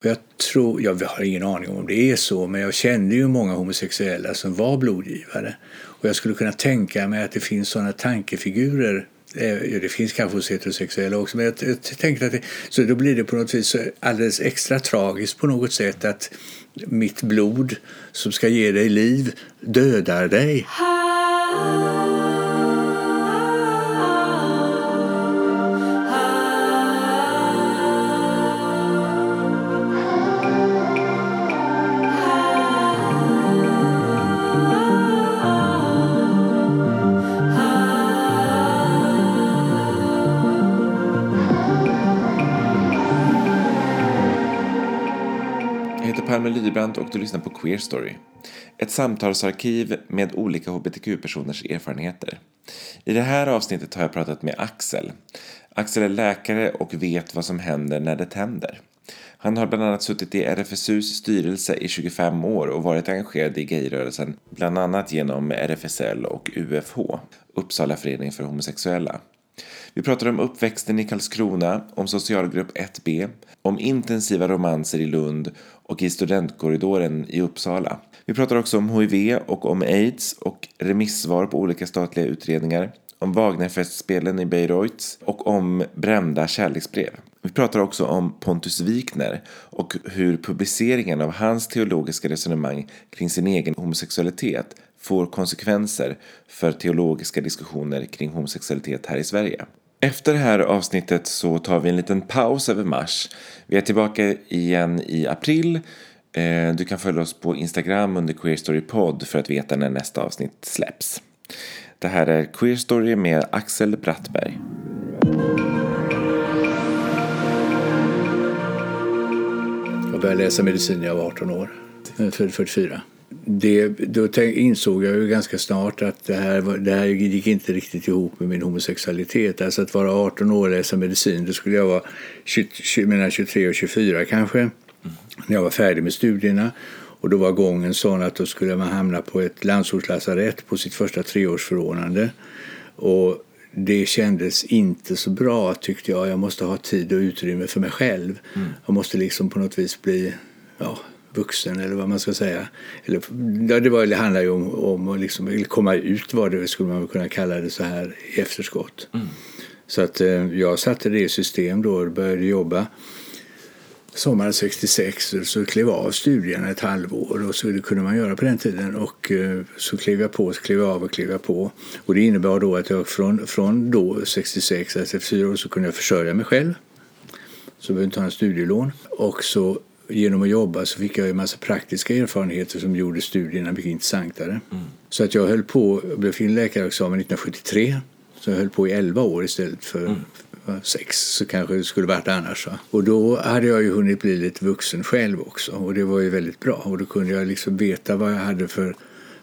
Och Jag, tror, jag har ingen aning om det är så, men jag kände ju många homosexuella som var blodgivare. Och jag skulle kunna tänka mig att det finns sådana tankefigurer eh, det finns kanske hos heterosexuella också, men jag, jag tänkte att det, så då blir det på något vis alldeles extra tragiskt på något sätt att mitt blod som ska ge dig liv dödar dig. Palme Lybrand och du lyssnar på Queer Story. Ett samtalsarkiv med olika hbtq-personers erfarenheter. I det här avsnittet har jag pratat med Axel. Axel är läkare och vet vad som händer när det tänder. Han har bland annat suttit i RFSUs styrelse i 25 år och varit engagerad i gayrörelsen bland annat genom RFSL och UFH, Uppsala förening för homosexuella. Vi pratar om uppväxten i Karlskrona, om socialgrupp 1B, om intensiva romanser i Lund och i studentkorridoren i Uppsala. Vi pratar också om hiv och om aids och remissvar på olika statliga utredningar, om Wagnerfestspelen i Bayreuth och om brända kärleksbrev. Vi pratar också om Pontus Wikner och hur publiceringen av hans teologiska resonemang kring sin egen homosexualitet får konsekvenser för teologiska diskussioner kring homosexualitet här i Sverige. Efter det här avsnittet så tar vi en liten paus över mars. Vi är tillbaka igen i april. Eh, du kan följa oss på Instagram under Queer Story Pod för att veta när nästa avsnitt släpps. Det här är Queer Story med Axel Brattberg. Jag började läsa medicin när jag var 18 år, eh, född 44 det, då insåg jag ju ganska snart att det här, det här gick inte riktigt ihop med min homosexualitet. Alltså att vara 18 år och läsa medicin, då skulle jag vara 20, mellan 23 och 24 kanske, mm. när jag var färdig med studierna. Och då var gången sån att då skulle man hamna på ett landsortslasarett på sitt första treårsförordnande. Och det kändes inte så bra tyckte jag. Jag måste ha tid och utrymme för mig själv. Mm. Jag måste liksom på något vis bli ja, vuxen eller vad man ska säga. Eller, ja, det, var, det handlar ju om, om att liksom, komma ut var det skulle man kunna kalla det så här i efterskott. Mm. Så att eh, jag satte det i system då och började jobba. Sommaren 66 så klev jag av studierna ett halvår och så det kunde man göra på den tiden och eh, så klev jag på, så klev jag av och klev jag på. Och det innebar då att jag från, från då 66, alltså efter fyra år, så kunde jag försörja mig själv. Så behövde jag inte ha en studielån. Och så genom att jobba så fick jag en massa praktiska erfarenheter som gjorde studierna mycket intressantare. Mm. Så att jag höll på, jag blev fin läkarexamen 1973. Så jag höll på i 11 år istället för mm. sex, så kanske det skulle varit annars. Va? Och då hade jag ju hunnit bli lite vuxen själv också och det var ju väldigt bra. Och då kunde jag liksom veta vad jag hade för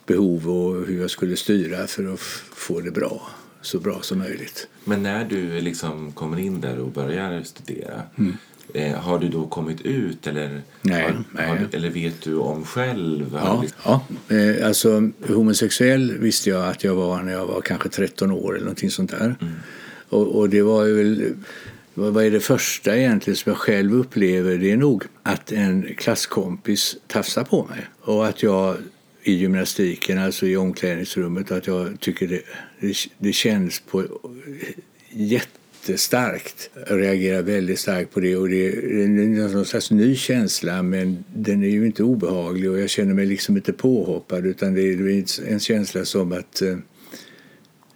behov och hur jag skulle styra för att få det bra så bra som möjligt. Men när du liksom kommer in där och börjar studera, mm. Eh, har du då kommit ut eller, nej, har, nej. Har, eller vet du om själv? Ja, ja. Eh, alltså homosexuell visste jag att jag var när jag var kanske 13 år eller någonting sånt där. Mm. Och, och, det var ju väl vad är det första egentligen som jag själv upplever? Det är nog att en klasskompis tafsar på mig och att jag i gymnastiken, alltså i omklädningsrummet, att jag tycker det, det, det känns på jätte jättestarkt. Jag reagerar väldigt starkt på det och det är någon slags ny känsla men den är ju inte obehaglig och jag känner mig liksom inte påhoppad utan det är en känsla som att eh,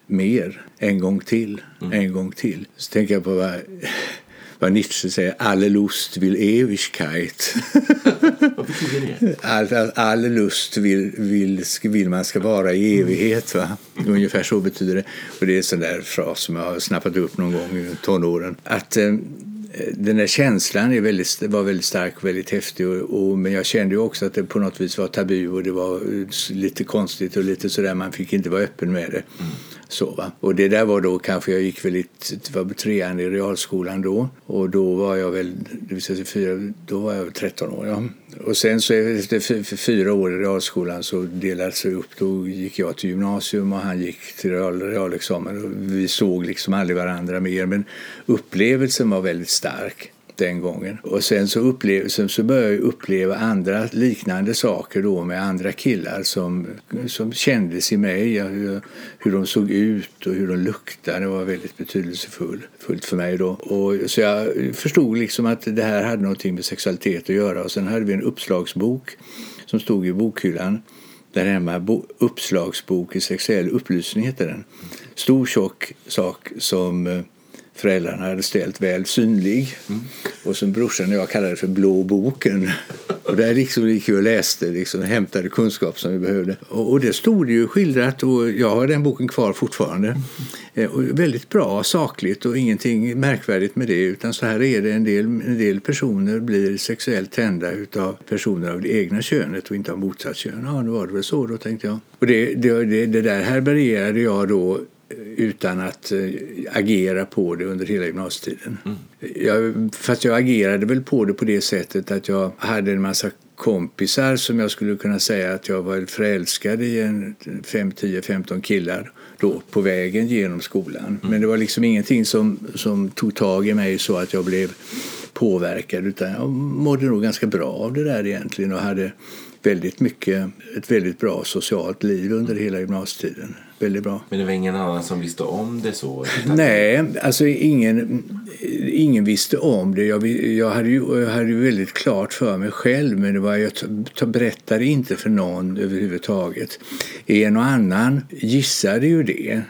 mer, en gång till, mm. en gång till. Så tänker jag på vad vad Nietzsche säger, alle lust vill Ewigkeit. vad betyder det? All, all, all lust vill, vill, vill man ska vara i evighet. Va? Ungefär så betyder det. Och det är en sån där fras som jag har snappat upp någon gång i tonåren. Att eh, den där känslan är väldigt, var väldigt stark och väldigt häftig. Och, och, men jag kände ju också att det på något vis var tabu och det var lite konstigt och lite sådär. Man fick inte vara öppen med det. Mm. Så, va? Och det där var då kanske, jag gick väl i, var trean i realskolan då. Och då var jag väl, det vill säga fyra, då var jag 13 år. Ja. Och sen så efter fyra år i realskolan så delades det upp. Då gick jag till gymnasium och han gick till real, realexamen. Och vi såg liksom aldrig varandra mer. Men upplevelsen var väldigt stark den gången. Och sen så, upplev, sen så började jag uppleva andra liknande saker då med andra killar som, som kändes i mig. Hur, hur de såg ut och hur de luktade var väldigt betydelsefullt för mig då. Och, så jag förstod liksom att det här hade någonting med sexualitet att göra. Och sen hade vi en uppslagsbok som stod i bokhyllan där hemma. Uppslagsbok i sexuell upplysning heter den. Stor tjock sak som eh, föräldrarna hade ställt väl synlig. Mm. Och som brorsan och jag kallade för Blå boken. Och där liksom gick vi och läste, liksom, hämtade kunskap som vi behövde. Och, och det stod ju skildrat och jag har den boken kvar fortfarande. Mm. Och väldigt bra, sakligt och ingenting märkvärdigt med det. Utan så här är det, en del, en del personer blir sexuellt tända av personer av det egna könet och inte av motsatt kön. Ja, nu var det väl så då, tänkte jag. Och det, det, det, det där härbärgerade jag då utan att eh, agera på det under hela gymnasietiden. Mm. Jag, fast jag agerade väl på det på det sättet att jag hade en massa kompisar som jag skulle kunna säga att jag var förälskad i en 5, 10, 15 killar då på vägen genom skolan. Mm. Men det var liksom ingenting som, som tog tag i mig så att jag blev påverkad utan jag mådde nog ganska bra av det där egentligen och hade väldigt mycket, ett väldigt bra socialt liv under hela gymnasietiden. Väldigt bra. Men det var ingen annan som visste om det så? Nej, alltså ingen, ingen visste om det. Jag, jag, hade ju, jag hade väldigt klart för mig själv men det var, jag berättade inte för någon överhuvudtaget. En och annan gissade ju det.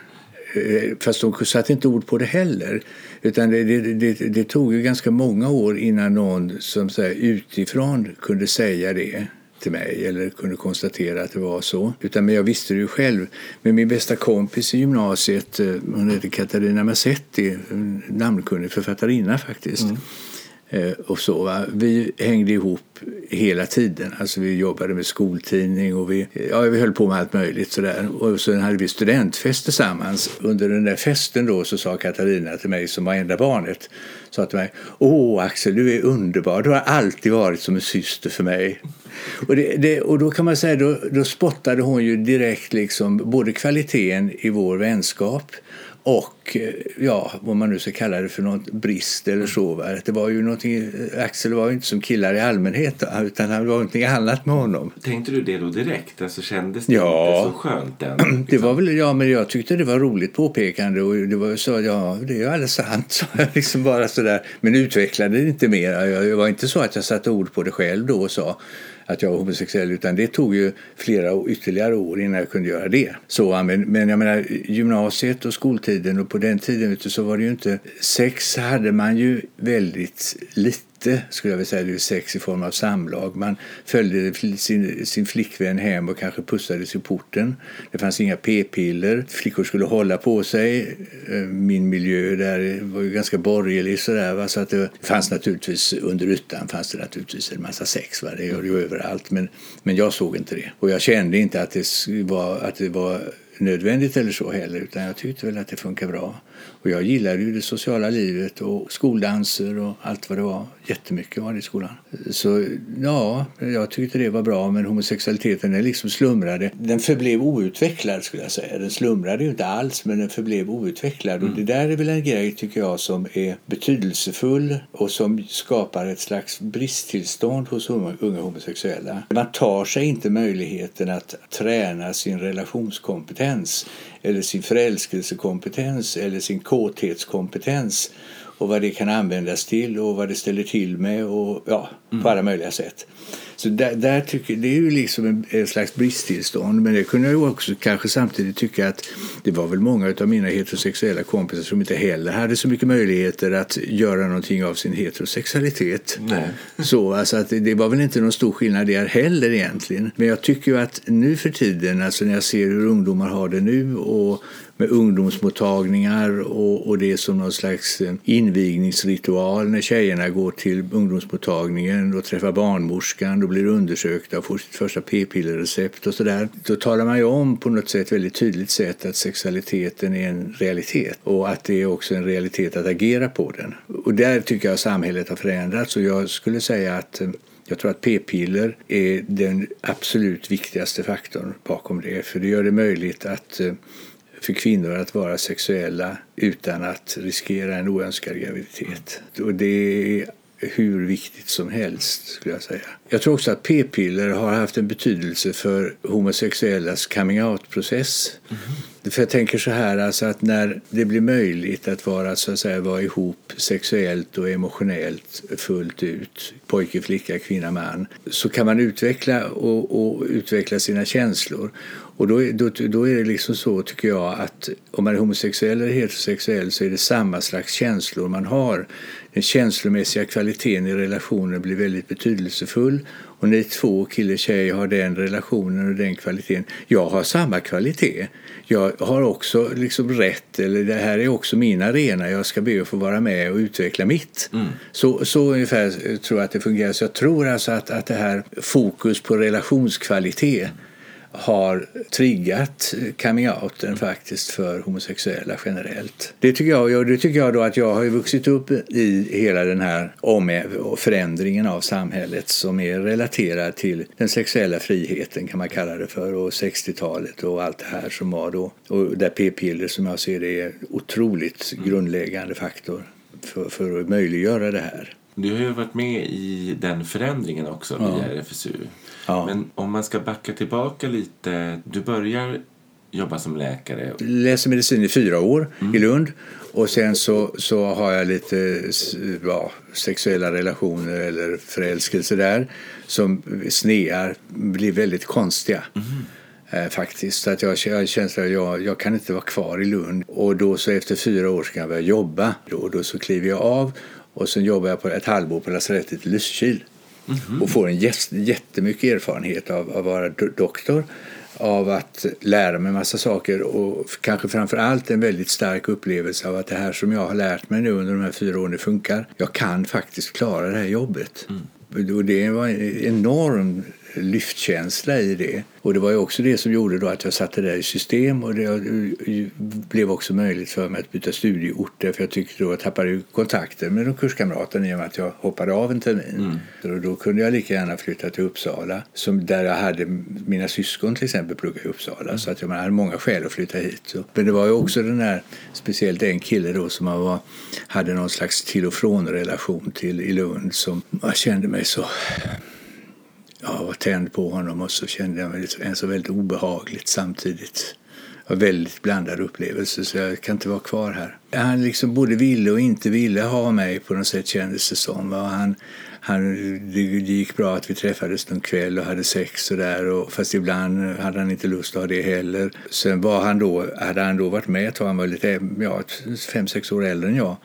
Eh, fast de satte inte ord på det heller. Utan det, det, det, det tog ju ganska många år innan någon som så här, utifrån kunde säga det till mig eller kunde konstatera att det var så. Utan men jag visste det ju själv. Men min bästa kompis i gymnasiet, eh, hon heter Katarina Massetti, namnkunnig författarinna faktiskt. Mm. Eh, och så, va? Vi hängde ihop hela tiden. Alltså vi jobbade med skoltidning och vi, ja, vi höll på med allt möjligt. Sådär. Och sen hade vi studentfest tillsammans. Under den där festen då så sa Katarina till mig som var enda barnet sa till mig Åh Axel, du är underbar. Du har alltid varit som en syster för mig. Och, det, det, och då kan man säga, då, då spottade hon ju direkt liksom både kvaliteten i vår vänskap och eh, ja, vad man nu ska kalla det för något brist eller så. Va? Det var ju någonting, Axel var ju inte som killar i allmänhet utan det var någonting annat med honom. Tänkte du det då direkt? Alltså kändes det ja, inte så skönt än? Liksom? Det var väl, ja men jag tyckte det var roligt påpekande och det var så, ja det är ju alldeles sant. Så liksom bara sådär, men utvecklade det inte mer. Jag, var inte så att jag satte ord på det själv då och sa att jag var homosexuell utan det tog ju flera ytterligare år innan jag kunde göra det. Så, men, men jag menar gymnasiet och skoltiden och på den tiden så var det ju inte... Sex hade man ju väldigt lite inte, skulle jag vilja säga, det sex i form av samlag. Man följde sin, sin flickvän hem och kanske pussades i porten. Det fanns inga p-piller. Flickor skulle hålla på sig. Eh, min miljö där var ju ganska borgerlig sådär. Va? Så att det fanns naturligtvis, under ytan fanns det naturligtvis en massa sex. Va? Det gör det ju överallt. Men, men jag såg inte det. Och jag kände inte att det var, att det var nödvändigt eller så heller utan jag tyckte väl att det funkar bra. Och jag gillade ju det sociala livet och skoldanser och allt vad det var. Jättemycket var det i skolan. Så ja, jag tyckte det var bra men homosexualiteten den liksom slumrade. Den förblev outvecklad skulle jag säga. Den slumrade ju inte alls men den förblev outvecklad. Mm. Och det där är väl en grej tycker jag som är betydelsefull och som skapar ett slags bristtillstånd hos unga homosexuella. Man tar sig inte möjligheten att träna sin relationskompetens eller sin förälskelsekompetens eller sin kåthetskompetens och vad det kan användas till och vad det ställer till med och ja, mm. på alla möjliga sätt. Så där, där tycker, det är ju liksom en, en, slags bristtillstånd men det kunde jag ju också kanske samtidigt tycka att det var väl många av mina heterosexuella kompisar som inte heller hade så mycket möjligheter att göra någonting av sin heterosexualitet. Nej. Så alltså att det var väl inte någon stor skillnad där heller egentligen. Men jag tycker ju att nu för tiden, alltså när jag ser hur ungdomar har det nu och med ungdomsmottagningar och, och det är som någon slags eh, invigningsritual när tjejerna går till ungdomsmottagningen och träffar barnmorskan och blir undersökta och får sitt första p-pillerrecept och sådär. Då talar man ju om på något sätt väldigt tydligt sätt att sexualiteten är en realitet och att det är också en realitet att agera på den. Och där tycker jag samhället har förändrats och jag skulle säga att eh, jag tror att p-piller är den absolut viktigaste faktorn bakom det. För det gör det möjligt att eh, för kvinnor att vara sexuella utan att riskera en oönskad graviditet. Och det är hur viktigt som helst. skulle Jag säga. Jag tror också att p-piller har haft en betydelse för homosexuellas coming out-process. Mm. För jag tänker så här, alltså att när det blir möjligt att vara, så att säga, vara ihop sexuellt och emotionellt fullt ut, pojke, flicka, kvinna, man, så kan man utveckla och, och utveckla sina känslor. Och då, då, då är det liksom så, tycker jag, att om man är homosexuell eller heterosexuell så är det samma slags känslor man har. Den känslomässiga kvaliteten i relationen blir väldigt betydelsefull. Och när två kille och tjej har den relationen och den kvaliteten. Jag har samma kvalitet. Jag har också liksom rätt, eller det här är också min arena. Jag ska be att få vara med och utveckla mitt. Mm. Så, så ungefär tror jag att det fungerar. Så jag tror alltså att, att det här fokus på relationskvalitet har triggat coming-outen faktiskt för homosexuella generellt. Det tycker jag, det tycker jag då att jag har vuxit upp i hela den här om förändringen av samhället som är relaterad till den sexuella friheten kan man kalla det för och 60-talet och allt det här som var då. Och där p-piller som jag ser det är otroligt grundläggande faktor för, för att möjliggöra det här. Du har ju varit med i den förändringen också via ja. RFSU. Ja. Men om man ska backa tillbaka lite. Du börjar jobba som läkare. Läser medicin i fyra år mm. i Lund. Och sen så, så har jag lite ja, sexuella relationer eller förälskelse där som snear blir väldigt konstiga. Mm. Eh, faktiskt. Så att jag har känslan att jag, jag kan inte vara kvar i Lund. Och då så efter fyra år ska jag börja jobba. Då, då så kliver jag av och sen jobbar jag på ett halvår på lasarettet i Lysekil. Mm-hmm. Och får en jättemycket erfarenhet av att vara doktor av att lära mig massa saker och kanske framför allt en väldigt stark upplevelse av att det här som jag har lärt mig nu under de här fyra åren funkar. Jag kan faktiskt klara det här jobbet. Mm. Och det var en enorm lyftkänsla i det. Och det var ju också det som gjorde då att jag satte det i system och det blev också möjligt för mig att byta studieort för jag tyckte då jag tappade kontakten med de kurskamraterna i och med att jag hoppade av en termin. Mm. Och då kunde jag lika gärna flytta till Uppsala som där jag hade mina syskon till exempel pluggade i Uppsala mm. så att jag hade många skäl att flytta hit. Men det var ju också den här, speciellt en kille då som var, hade någon slags till och från relation till i Lund som jag kände mig så jag var tänd på honom och så kände jag mig en så väldigt obehagligt samtidigt. Det var väldigt blandad upplevelse så jag kan inte vara kvar här. Han liksom både ville och inte ville ha mig på något sätt kändes det som. Han, han, det gick bra att vi träffades någon kväll och hade sex och där. Och, fast ibland hade han inte lust att ha det heller. Sen var han då, hade han då varit med ett tag, han var lite, ja, fem, sex år äldre än jag.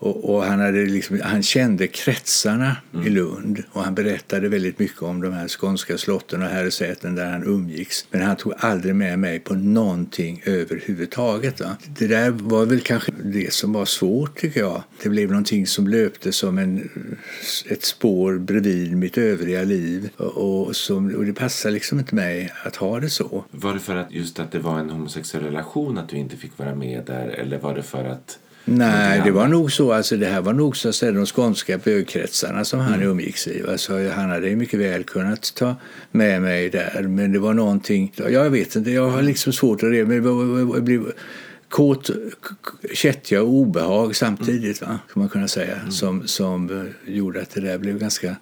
Och, och, han, hade liksom, han kände kretsarna mm. i Lund och han berättade väldigt mycket om de här skånska slotten och herresäten där han umgicks. Men han tog aldrig med mig på någonting överhuvudtaget. Va? Det där var väl kanske det som var svårt tycker jag. Det blev någonting som löpte som en, ett spår bredvid mitt övriga liv. Och, som, och det passade liksom inte mig att ha det så. Var det för att just att det var en homosexuell relation att du inte fick vara med där? Eller var det för att Nej, det var nog så. Alltså, det här var nog så att de skånska bögkretsarna som han mm. umgicks i. Alltså, han hade mycket väl kunnat ta med mig där. Men det var någonting, jag vet inte, jag har liksom svårt att det. Men det blev kåt, kättja och obehag samtidigt, va? kan man kunna säga. Mm. Som, som eh, gjorde att det där blev ganska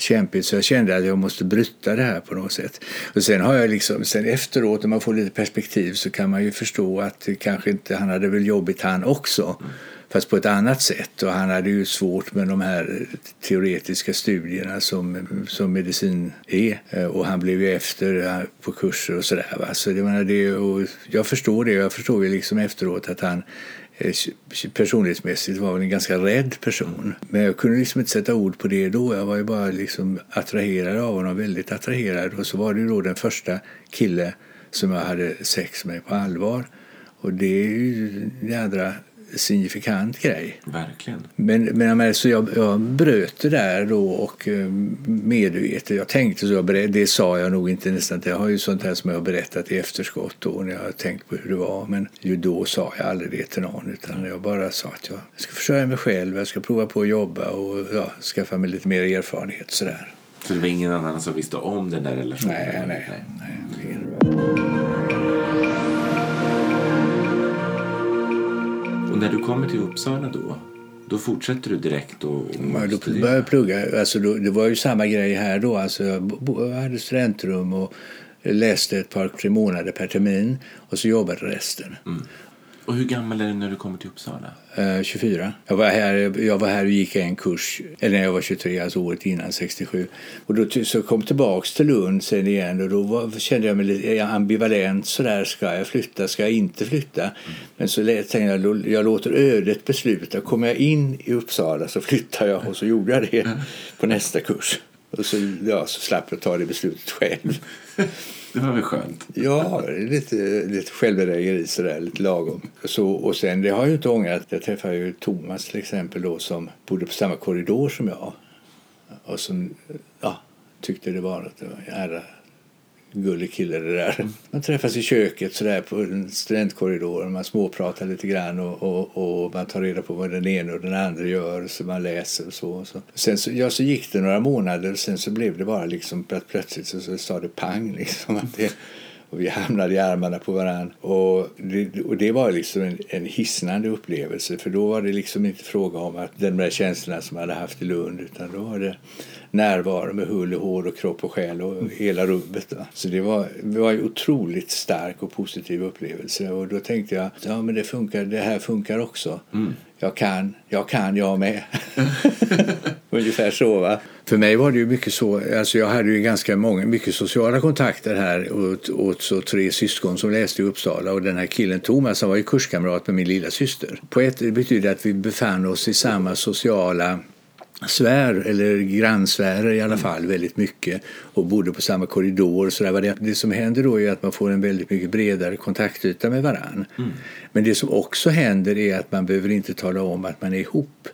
kämpigt så jag kände att jag måste bryta det här på något sätt. Och sen har jag liksom, sen efteråt när man får lite perspektiv så kan man ju förstå att kanske inte, han hade väl jobbigt han också. Mm. Fast på ett annat sätt och han hade ju svårt med de här teoretiska studierna som, som medicin är. Och han blev ju efter på kurser och sådär. Så det, menar, det, och jag förstår det. Jag förstår ju liksom efteråt att han Eh, personlighetsmässigt var väl en ganska rädd person. Men jag kunde liksom inte sätta ord på det då. Jag var ju bara liksom attraherad av honom, väldigt attraherad. Och så var det ju då den första kille som jag hade sex med på allvar. Och det är ju jädra signifikant grej. Verkligen. Men, men så jag, jag bröt det där då och eh, medvetet, jag tänkte så, jag berätt, det sa jag nog inte nästan, jag har ju sånt här som jag har berättat i efterskott då när jag har tänkt på hur det var. Men ju då sa jag aldrig det till någon utan jag bara sa att jag ska försörja mig själv, jag ska prova på att jobba och ja, skaffa mig lite mer erfarenhet sådär. Så det var ingen annan som visste om den där relationen? Nej, nej. nej. nej när du kommer till Uppsala då, Då fortsätter du direkt och, och ja, Då började jag plugga. Alltså då, det var ju samma grej här då. Alltså jag hade studentrum och läste ett par, tre månader per termin och så jobbade resten. Mm. Och hur gammal är du när du kommer till Uppsala? Eh, 24. Jag var, här, jag var här och gick en kurs, eller när jag var 23, alltså året innan 67. Och då så kom jag tillbaka till Lund sen igen och då var, kände jag mig lite ambivalent sådär. Ska jag flytta? Ska jag inte flytta? Mm. Men så tänkte jag, jag låter ödet besluta. Kommer jag in i Uppsala så flyttar jag och så gjorde jag det på nästa kurs. Och så, ja, så slapp jag ta det beslutet själv. Det var väl skönt? Ja, lite, lite självbedrägeri sådär, lite lagom. Så, och sen, det har jag ju inte ångrat. Jag träffade ju Thomas till exempel då som bodde på samma korridor som jag. Och som ja, tyckte det var att det var en gullig kille det där. Man träffas i köket sådär på en studentkorridor. Man småpratar lite grann och, och, och, man tar reda på vad den ena och den andra gör. Så man läser och så. Och så. Sen så, ja, så gick det några månader. och Sen så blev det bara liksom plötsligt så, så sa det pang liksom. Att det, och vi hamnade i armarna på varandra. Och det, och det var liksom en, en hisnande upplevelse. För då var det liksom inte fråga om att de där känslorna som jag hade haft i Lund. Utan då var det närvaro med hull och hår och kropp och själ och hela rubbet. Va? Så det var, det var en otroligt stark och positiv upplevelse. Och då tänkte jag ja, men det, funkar, det här funkar också. Mm. Jag kan, jag kan jag med. Ungefär så. Va? För mig var det ju mycket så, alltså jag hade ju ganska många, mycket sociala kontakter här åt, åt så tre syskon som läste i Uppsala och den här killen Thomas han var ju kurskamrat med min lilla syster. På ett det betyder att vi befann oss i samma sociala svär, eller grannsfärer i alla fall, väldigt mycket och bodde på samma korridor. Så där. Det som händer då är att man får en väldigt mycket bredare kontaktyta med varann. Mm. Men det som också händer är att man behöver inte tala om att man är ihop.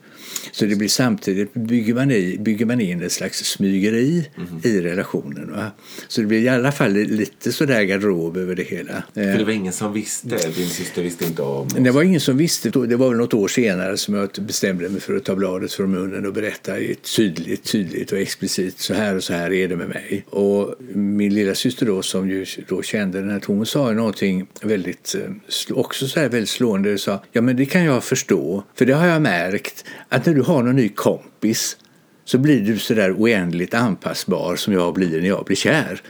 Så det blir samtidigt bygger man, i, bygger man in ett slags smygeri mm. i relationen. Va? Så det blir i alla fall lite sådär garderob över det hela. För det var ingen som visste? Din syster visste inte om? Det var ingen som visste. Det var väl något år senare som jag bestämde mig för att ta bladet från munnen och berätta tydligt, tydligt och explicit så här och så här är det med mig. Och min lilla syster då som ju då kände den här tonen sa någonting väldigt, eh, också så här väldigt slående. Sa, ja men det kan jag förstå, för det har jag märkt att när du har någon ny kompis så blir du så där oändligt anpassbar som jag blir när jag blir kär.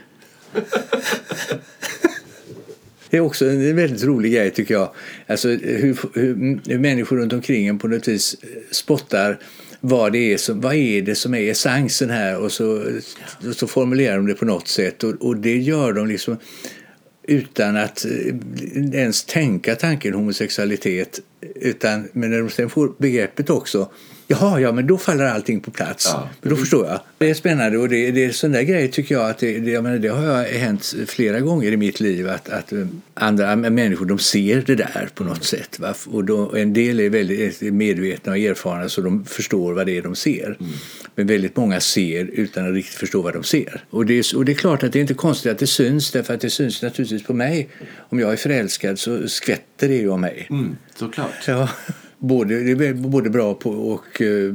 Det är också en väldigt rolig grej tycker jag. Alltså hur, hur, hur människor runt omkring en på något vis eh, spottar vad, det är som, vad är det som är essensen här och så, så formulerar de det på något sätt och, och det gör de liksom utan att eh, ens tänka tanken homosexualitet. Utan, men när de sen får begreppet också Jaha, ja, men då faller allting på plats. Ja. Men då förstår jag. Det är spännande och det, det är sån där grej tycker jag att det, det, jag menar, det har hänt flera gånger i mitt liv att, att eh, andra människor de ser det där på något sätt. Va? Och då, en del är väldigt medvetna och erfarna så de förstår vad det är de ser. Mm. Men väldigt många ser utan att riktigt förstå vad de ser. Och det, är, och det är klart att det är inte konstigt att det syns därför att det syns naturligtvis på mig. Om jag är förälskad så skvätter det ju om mig. Mm, såklart. Ja både, det är både bra på och eh,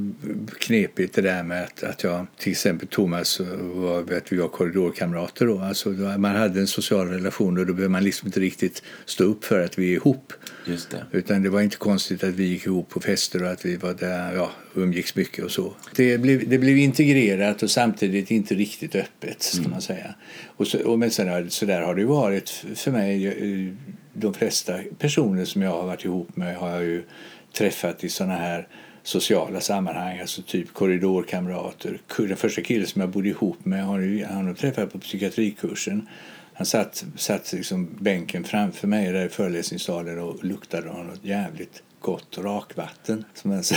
knepigt det där med att, att jag, till exempel Thomas, var, att vi var korridorkamrater då. Alltså, man hade en social relation och då behöver man liksom inte riktigt stå upp för att vi är ihop. Just det. Utan det var inte konstigt att vi gick ihop på fester och att vi var där, ja, umgicks mycket och så. Det blev, det blev integrerat och samtidigt inte riktigt öppet, ska mm. man säga. Och så, och men sen, så där har det varit för mig. Eh, de flesta personer som jag har varit ihop med har jag ju träffat i sådana här sociala sammanhang, alltså typ korridorkamrater. Den första killen som jag bodde ihop med har han träffat på psykiatrikursen. Han satt, satt liksom bänken framför mig där i föreläsningssalen och luktade av något jävligt gott rakvatten. Som en så,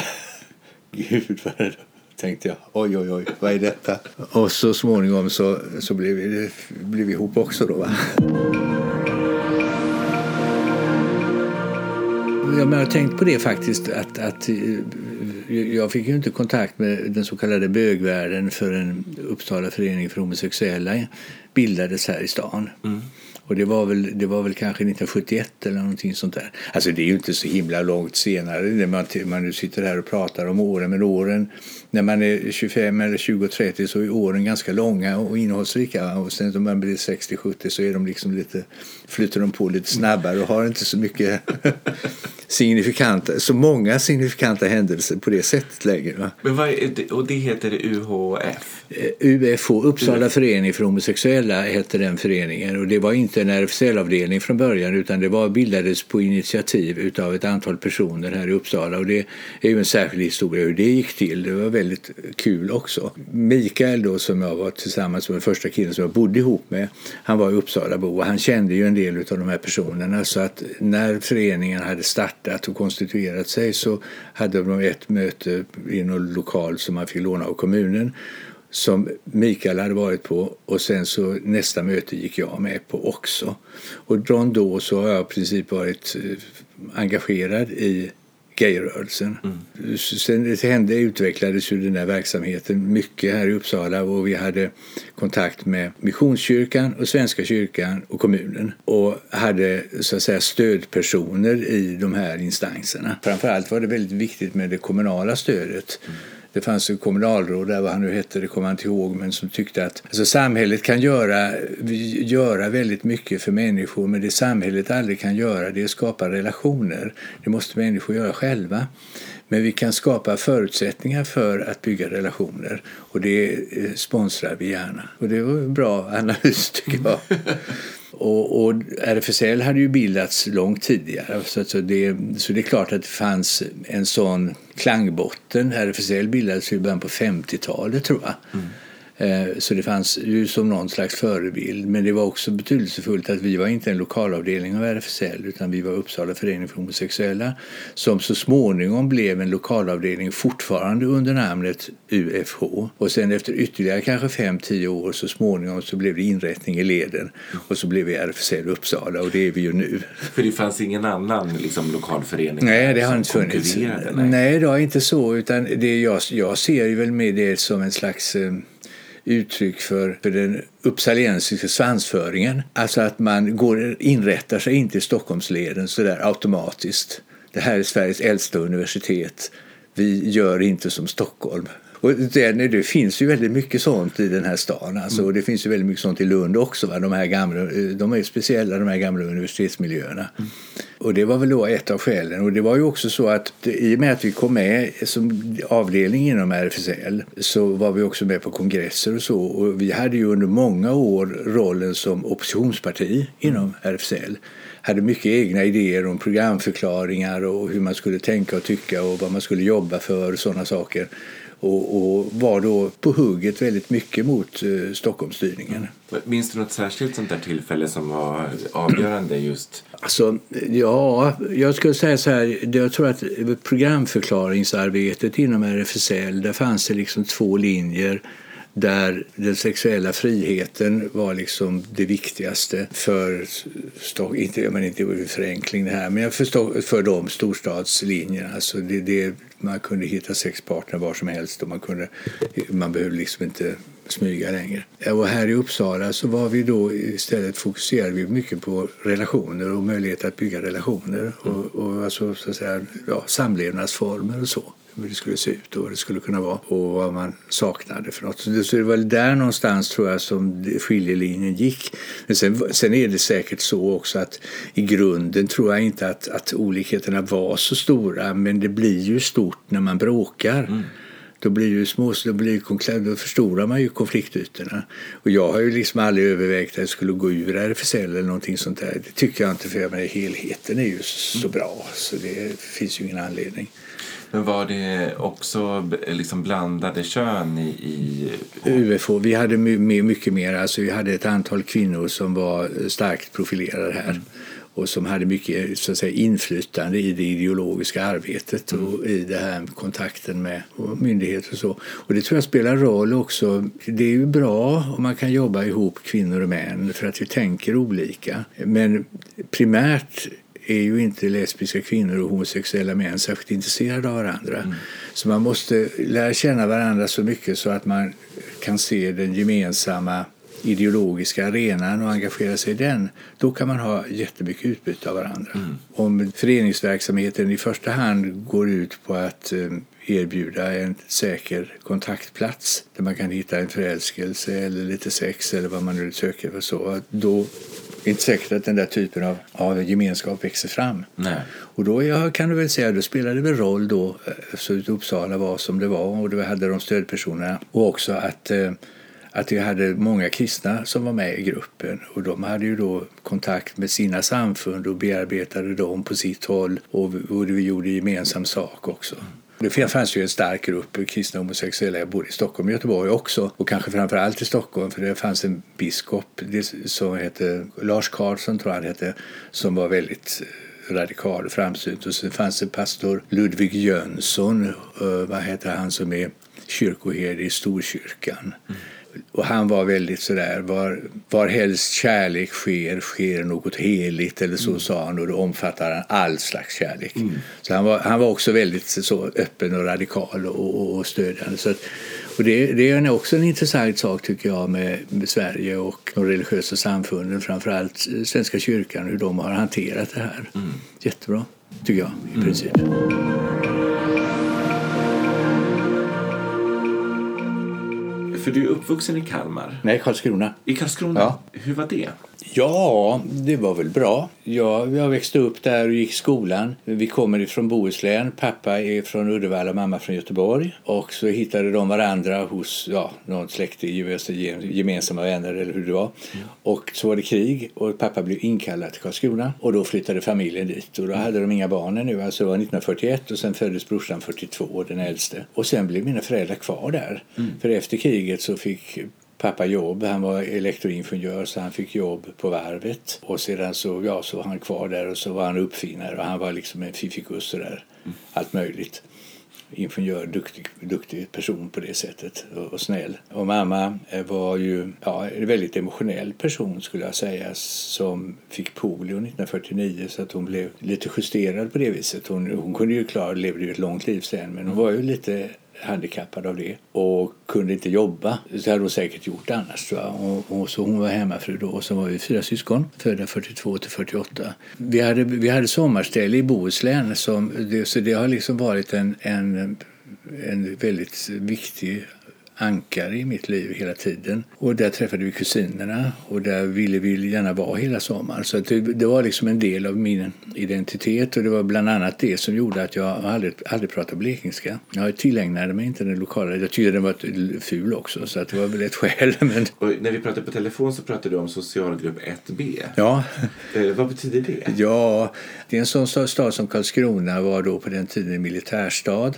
Gud vad det tänkte jag. Oj, oj, oj, vad är detta? Och så småningom så, så blev, vi, blev vi ihop också då. Va? Jag har tänkt på det faktiskt att, att eh, jag fick ju inte kontakt med den så kallade bögvärlden förrän Uppsala förening för homosexuella bildades här i stan. Mm. Och det var, väl, det var väl kanske 1971 eller någonting sånt där. Alltså det är ju inte så himla långt senare när man, man nu sitter här och pratar om åren. Men åren, när man är 25 eller 20 30 så är åren ganska långa och innehållsrika. Och sen när man blir 60-70 så är de liksom lite, flyter de på lite snabbare och har inte så mycket signifikanta, så många signifikanta händelser på det sättet längre. Va? Men vad det, och det heter UHF? Eh, UFH, Uppsala förening för homosexuella, hette den föreningen. Och det var inte en RFSL-avdelning från början utan det var, bildades på initiativ av ett antal personer här i Uppsala. Och det är ju en särskild historia hur det gick till. Det var väldigt kul också. Mikael då som jag var tillsammans med, den första killen som jag bodde ihop med, han var i Uppsalabo och han kände ju en del av de här personerna. Så att när föreningen hade startat och konstituerat sig så hade de ett möte i någon lokal som man fick låna av kommunen som Mikael hade varit på och sen så nästa möte gick jag med på också. Och från då så har jag i princip varit eh, engagerad i gayrörelsen. Mm. Sen det hände utvecklades ju den här verksamheten mycket här i Uppsala och vi hade kontakt med Missionskyrkan och Svenska kyrkan och kommunen och hade så att säga stödpersoner i de här instanserna. Framförallt var det väldigt viktigt med det kommunala stödet. Mm det fanns ett kommunalråd där, vad han nu hette, det kommer jag inte ihåg, men som tyckte att alltså, samhället kan göra, göra väldigt mycket för människor, men det samhället aldrig kan göra det är att skapa relationer. Det måste människor göra själva. Men vi kan skapa förutsättningar för att bygga relationer och det eh, sponsrar vi gärna. Och det var en bra analys tycker jag. Och, och, RFSL hade ju bildats långt tidigare så, så, det, så det är klart att det fanns en sån klangbotten. RFSL bildades i början på 50-talet tror jag. Mm. Eh, så det fanns ju som någon slags förebild. Men det var också betydelsefullt att vi var inte en lokalavdelning av RFSL utan vi var Uppsala förening för homosexuella som så småningom blev en lokalavdelning fortfarande under namnet UFH. Och sen efter ytterligare kanske 5-10 år så småningom så blev det inrättning i leden och så blev vi RFSL Uppsala och det är vi ju nu. För det fanns ingen annan liksom, lokalförening Nej, det har inte funnits. Nej. nej, det har inte så utan det jag, jag ser ju väl med det som en slags eh, uttryck för, för den uppsaliensiska svansföringen. Alltså att man går, inrättar sig inte i Stockholmsleden så där automatiskt. Det här är Sveriges äldsta universitet. Vi gör inte som Stockholm. Och det, det, finns ju väldigt mycket sånt i den här stan. Alltså, mm. Och det finns ju väldigt mycket sånt i Lund också. Va? De, här gamla, de är speciella de här gamla universitetsmiljöerna. Mm. Och det var väl då ett av skälen. Och det var ju också så att i och med att vi kom med som avdelning inom RFSL så var vi också med på kongresser och så. Och vi hade ju under många år rollen som oppositionsparti inom RFSL hade mycket egna idéer om programförklaringar och hur man skulle tänka och tycka och vad man skulle jobba för och sådana saker och, och, var då på hugget väldigt mycket mot eh, Stockholmsstyrningen. Minns du något särskilt sånt där tillfälle som var avgörande just? Alltså, ja, jag skulle säga så här, jag tror att programförklaringsarbetet inom RFSL, där fanns det liksom två linjer där den sexuella friheten var liksom det viktigaste för, inte, jag menar inte förenkling det här, men för, för de storstadslinjerna. Alltså det, det, man kunde hitta sexpartner var som helst och man, kunde, man behövde liksom inte smyga längre. Och här i Uppsala så var vi då istället fokuserade vi mycket på relationer och möjlighet att bygga relationer och, och alltså, så att säga, ja, samlevnadsformer och så hur det skulle se ut och vad det skulle kunna vara och vad man saknade för något. Så det, så det var där någonstans tror jag som skiljelinjen gick. Men sen, sen är det säkert så också att i grunden tror jag inte att, att olikheterna var så stora men det blir ju stort när man bråkar. Mm. Då blir ju små, då, blir, då förstorar man ju konfliktytorna. Och jag har ju liksom aldrig övervägt att jag skulle gå ur RFSL eller någonting sånt där. Det tycker jag inte för jag menar, helheten är ju så bra så det finns ju ingen anledning. Men var det också liksom blandade kön i, i... UFO, vi hade mycket mer. Alltså vi hade ett antal kvinnor som var starkt profilerade här. Mm. Och som hade mycket så att säga, inflytande i det ideologiska arbetet mm. och i det här kontakten med myndigheter och så. Och det tror jag spelar roll också. Det är ju bra om man kan jobba ihop kvinnor och män för att vi tänker olika. Men primärt är ju inte lesbiska kvinnor och homosexuella män särskilt intresserade av varandra. Mm. Så man måste lära känna varandra så mycket så att man kan se den gemensamma ideologiska arenan och engagera sig i den, då kan man ha jättemycket utbyte av varandra. Mm. Om föreningsverksamheten i första hand går ut på att eh, erbjuda en säker kontaktplats där man kan hitta en förälskelse eller lite sex eller vad man nu söker för så, då Det är inte säkert att den där typen av, av gemenskap växer fram. Nej. Och då ja, kan du väl säga, då spelade det väl roll då eh, så Uppsala var som det var och då hade de stödpersonerna. Och också att, eh, att vi hade många kristna som var med i gruppen och de hade ju då kontakt med sina samfund och bearbetade dem på sitt håll och, vi gjorde gemensam sak också. Det fanns ju en stark grupp kristna homosexuella både i Stockholm och Göteborg också och kanske framför allt i Stockholm för det fanns en biskop som hette Lars Karlsson tror jag han hette som var väldigt eh, radikal och framsynt och sen fanns det pastor Ludvig Jönsson, eh, vad heter han som är kyrkoherde i Storkyrkan. Mm. Och han var väldigt sådär, var, var helst kärlek sker, sker något heligt eller så mm. sa han och då omfattar han all slags kärlek. Mm. Så han var, han var också väldigt så öppen och radikal och, och, och stödjande. Så att, och det, det är också en intressant sak tycker jag med, med Sverige och de religiösa samfunden, framförallt Svenska kyrkan, hur de har hanterat det här. Mm. Jättebra, tycker jag i mm. princip. För du är uppvuxen i Kalmar? Nej, Karlskrona. I Karlskrona? Ja. Hur var det? Ja, det var väl bra. Ja, jag växte upp där och gick i skolan. Vi kommer ifrån Bohuslän. Pappa är från Uddevalla, mamma från Göteborg. Och så hittade de varandra hos ja, någon släkting, gemensamma vänner eller hur det var. Mm. Och så var det krig och pappa blev inkallad till Karlskrona. Och då flyttade familjen dit. Och då hade de inga barn ännu. Alltså det var 1941 och sen föddes brorsan 42, den äldste. Och sen blev mina föräldrar kvar där. Mm. För efter kriget så fick pappa jobb. Han var elektroingenjör så han fick jobb på varvet. Och sedan så, ja, så var han kvar där och så var han uppfinnare och han var liksom en fiffikus där. Mm. Allt möjligt. Ingenjör, duktig, duktig person på det sättet och, och snäll. Och mamma var ju ja, en väldigt emotionell person skulle jag säga som fick polio 1949 så att hon blev lite justerad på det viset. Hon, hon kunde ju klara, levde ju ett långt liv sen men hon var ju lite handikappad av det och kunde inte jobba. Det hade hon säkert gjort annars. Och, och, så hon var hemmafru då och så var vi fyra syskon födda 42 till 48. Vi hade, vi hade sommarställe i Bohuslän som, det, så det har liksom varit en, en, en väldigt viktig ankare i mitt liv hela tiden. Och där träffade vi kusinerna och där ville vi gärna vara hela sommaren. Så det, det, var liksom en del av min identitet och det var bland annat det som gjorde att jag aldrig, aldrig pratade blekingska. Jag tillägnade mig inte den lokala, jag tyckte den var ful också så att det var väl ett skäl. Men... Och när vi pratade på telefon så pratade du om socialgrupp 1B. Ja. Eh, vad betyder det? Ja, det är en sån stad som Karlskrona var då på den tiden en militärstad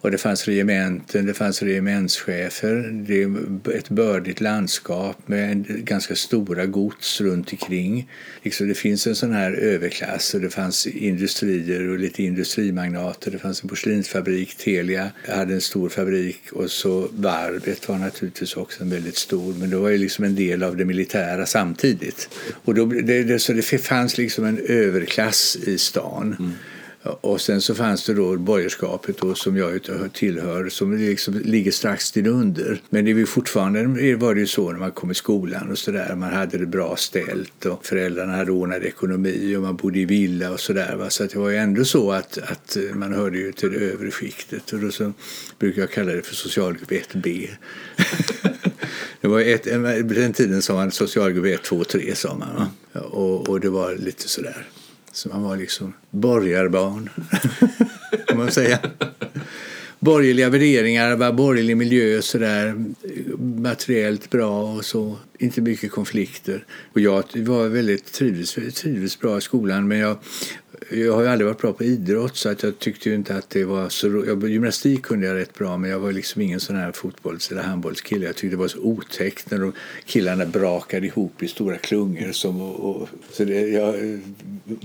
och det fanns regementen, det fanns regementschefer. Det är ett bördigt landskap med ganska stora gods runt omkring. Liksom det finns en sån här överklass och det fanns industrier och lite industrimagnater. Det fanns en porslinsfabrik, Telia hade en stor fabrik och så varvet var naturligtvis också en väldigt stor. Men det var ju liksom en del av det militära samtidigt. Och då, det, det, så det fanns liksom en överklass i stan. Mm. Och sen så fanns det då borgerskapet då, som jag tillhör som liksom ligger strax till under. Men det var fortfarande var det ju så när man kom i skolan och sådär. Man hade det bra ställt och föräldrarna hade ordnad ekonomi och man bodde i villa och sådär. Så att det var ju ändå så att, att man hörde ju till det övre skiktet. Och då så brukar jag kalla det för socialgrupp 1B. det var ett, på den tiden sa man socialgrupp 1, 2, 3 sa man. Och, och det var lite sådär. Så man var liksom borgarbarn, kan man säga. Borgerliga värderingar, var borgerlig miljö sådär, materiellt bra och så. Inte mycket konflikter. Och jag var väldigt trivdes, trivdes bra i skolan men jag jag har ju aldrig varit bra på idrott så att jag tyckte ju inte att det var så roligt. Gymnastik kunde jag rätt bra men jag var liksom ingen sån här fotbolls eller handbollskille. Jag tyckte det var så otäckt när de killarna brakade ihop i stora klungor. Som, och, och, så det, jag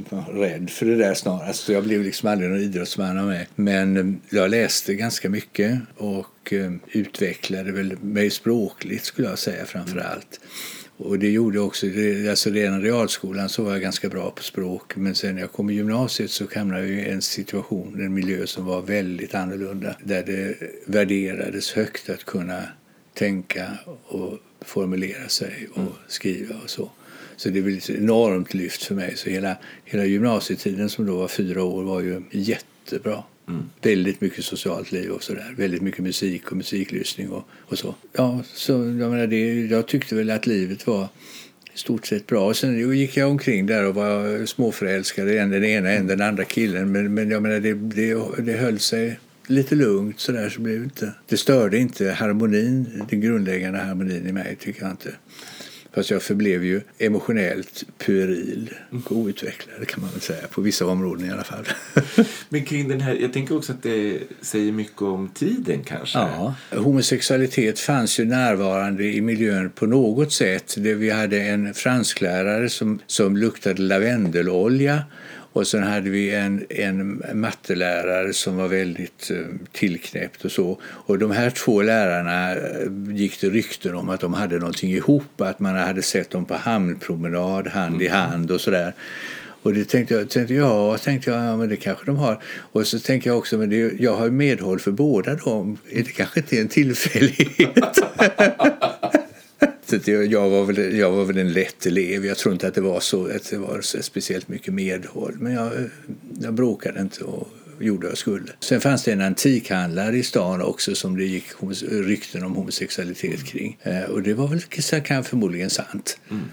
var rädd för det där snarast. Så alltså, jag blev liksom aldrig någon idrottsman av mig. Men eh, jag läste ganska mycket och eh, utvecklade väl mig språkligt skulle jag säga framför allt. Och det gjorde också, alltså redan realskolan så var jag ganska bra på språk men sen när jag kom i gymnasiet så hamnade jag i en situation, en miljö som var väldigt annorlunda. Där det värderades högt att kunna tänka och formulera sig och mm. skriva och så. Så det blev ett enormt lyft för mig. Så hela, hela gymnasietiden som då var fyra år var ju jättebra. Mm. Väldigt mycket socialt liv och sådär. Väldigt mycket musik och musiklyssning och, och så. Ja, så jag, menar det, jag tyckte väl att livet var i stort sett bra. Och sen gick jag omkring där och var småförälskad i den ena än den andra killen. Men, men jag menar, det, det, det höll sig lite lugnt sådär så blev det inte. Det störde inte harmonin, den grundläggande harmonin i mig tycker jag inte. Fast jag förblev ju emotionellt pueril och outvecklad kan man väl säga, på vissa områden i alla fall. Men kring den här, jag tänker också att det säger mycket om tiden kanske? Ja, homosexualitet fanns ju närvarande i miljön på något sätt. Vi hade en fransklärare som, som luktade lavendelolja och sen hade vi en, en mattelärare som var väldigt eh, tillknäppt och så. Och de här två lärarna eh, gick det rykten om att de hade någonting ihop, att man hade sett dem på hamnpromenad hand i hand och sådär. Och det tänkte jag, tänkte jag, tänkte jag, ja men det kanske de har. Och så tänkte jag också, men det, jag har medhåll för båda dem. Är det kanske inte en tillfällighet? jag, var väl, jag var väl en lätt elev. Jag tror inte att det var så att det var speciellt mycket medhåll. Men jag, jag bråkade inte och gjorde jag skulle. Sen fanns det en antikhandlare i stan också som det gick rykten om homosexualitet kring. Eh, och det var väl kan förmodligen sant. Mm.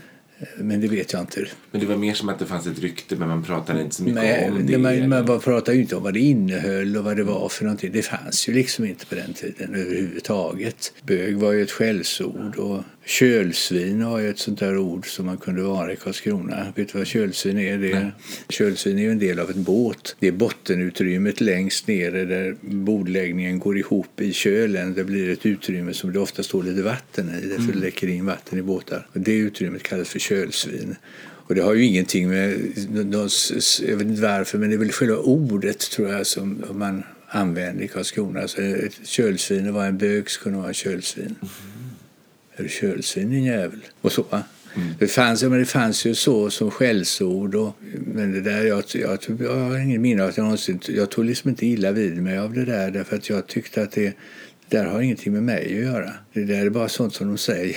Men det vet jag inte. Men det var mer som att det fanns ett rykte men man pratade inte så mycket Nej, om det? Man, man pratade ju inte om vad det innehöll och vad det var för någonting. Det fanns ju liksom inte på den tiden överhuvudtaget. Bög var ju ett skällsord och Kölsvin var ju ett sånt där ord som man kunde vara i Karlskrona. Vet du vad kölsvin är? Det är kölsvin är ju en del av en båt. Det är bottenutrymmet längst nere där bordläggningen går ihop i kölen. Det blir ett utrymme som det ofta står lite vatten i därför mm. det läcker in vatten i båtar. Det utrymmet kallas för kölsvin. Och det har ju ingenting med, jag vet inte varför, men det är väl själva ordet tror jag som man använder i Karlskrona. Så ett kölsvin var en bög så kunde vara en kölsvin. Mm. Är du kölsvin din jävel? Och så. Mm. Det, fanns, men det fanns ju så som skällsord. Och, men det där, jag, jag, jag har ingen minne av att jag någonsin... Jag tog liksom inte illa vid mig av det där därför att jag tyckte att det, det där har ingenting med mig att göra. Det där är bara sånt som de säger.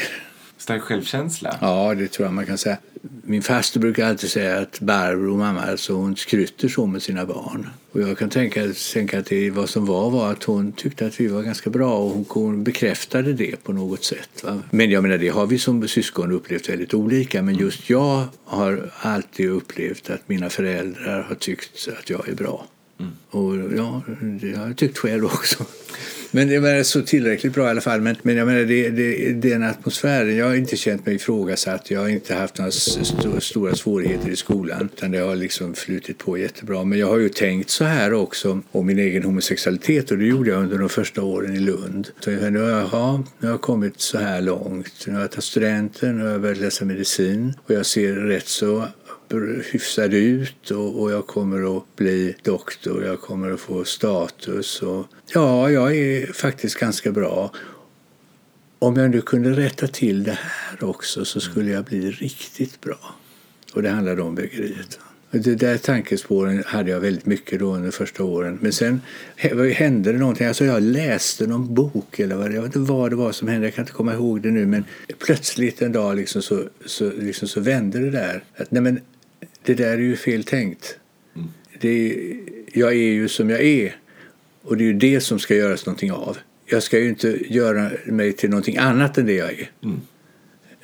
Stark självkänsla? Ja, det tror jag man kan säga. Min faster brukar alltid säga att Barbro, mamma, alltså hon skrytter så med sina barn. Och jag kan tänka, tänka att det, vad som var var att hon tyckte att vi var ganska bra och hon, hon bekräftade det på något sätt. Va? Men jag menar, det har vi som syskon upplevt väldigt olika. Men just jag har alltid upplevt att mina föräldrar har tyckt att jag är bra. Mm. Och ja, det har jag tyckt själv också. Men det var så tillräckligt bra i alla fall. Men, men jag menar, det, det, den atmosfären, jag har inte känt mig ifrågasatt. Jag har inte haft några st stora svårigheter i skolan. Utan det har liksom flutit på jättebra. Men jag har ju tänkt så här också om min egen homosexualitet. Och det gjorde jag under de första åren i Lund. Så jag, nu, har jag, nu har jag kommit så här långt. Nu har jag tagit studenten, nu har jag börjat läsa medicin. Och jag ser rätt så hyfsad ut och, och, jag kommer att bli doktor, jag kommer att få status. Och, ja, jag är faktiskt ganska bra. Om jag nu kunde rätta till det här också så skulle jag bli riktigt bra. Och det handlade om bögeriet. Det där tankespåren hade jag väldigt mycket då under första åren. Men sen hände det någonting. Alltså jag läste någon bok eller vad det, jag vet inte vad det var som hände. Jag kan inte komma ihåg det nu. Men plötsligt en dag liksom så, så, liksom så vände det där. Att, nej men, det där är ju fel tänkt. Mm. Det, jag är ju som jag är och det är ju det som ska göras någonting av. Jag ska ju inte göra mig till någonting annat än det jag är. Mm.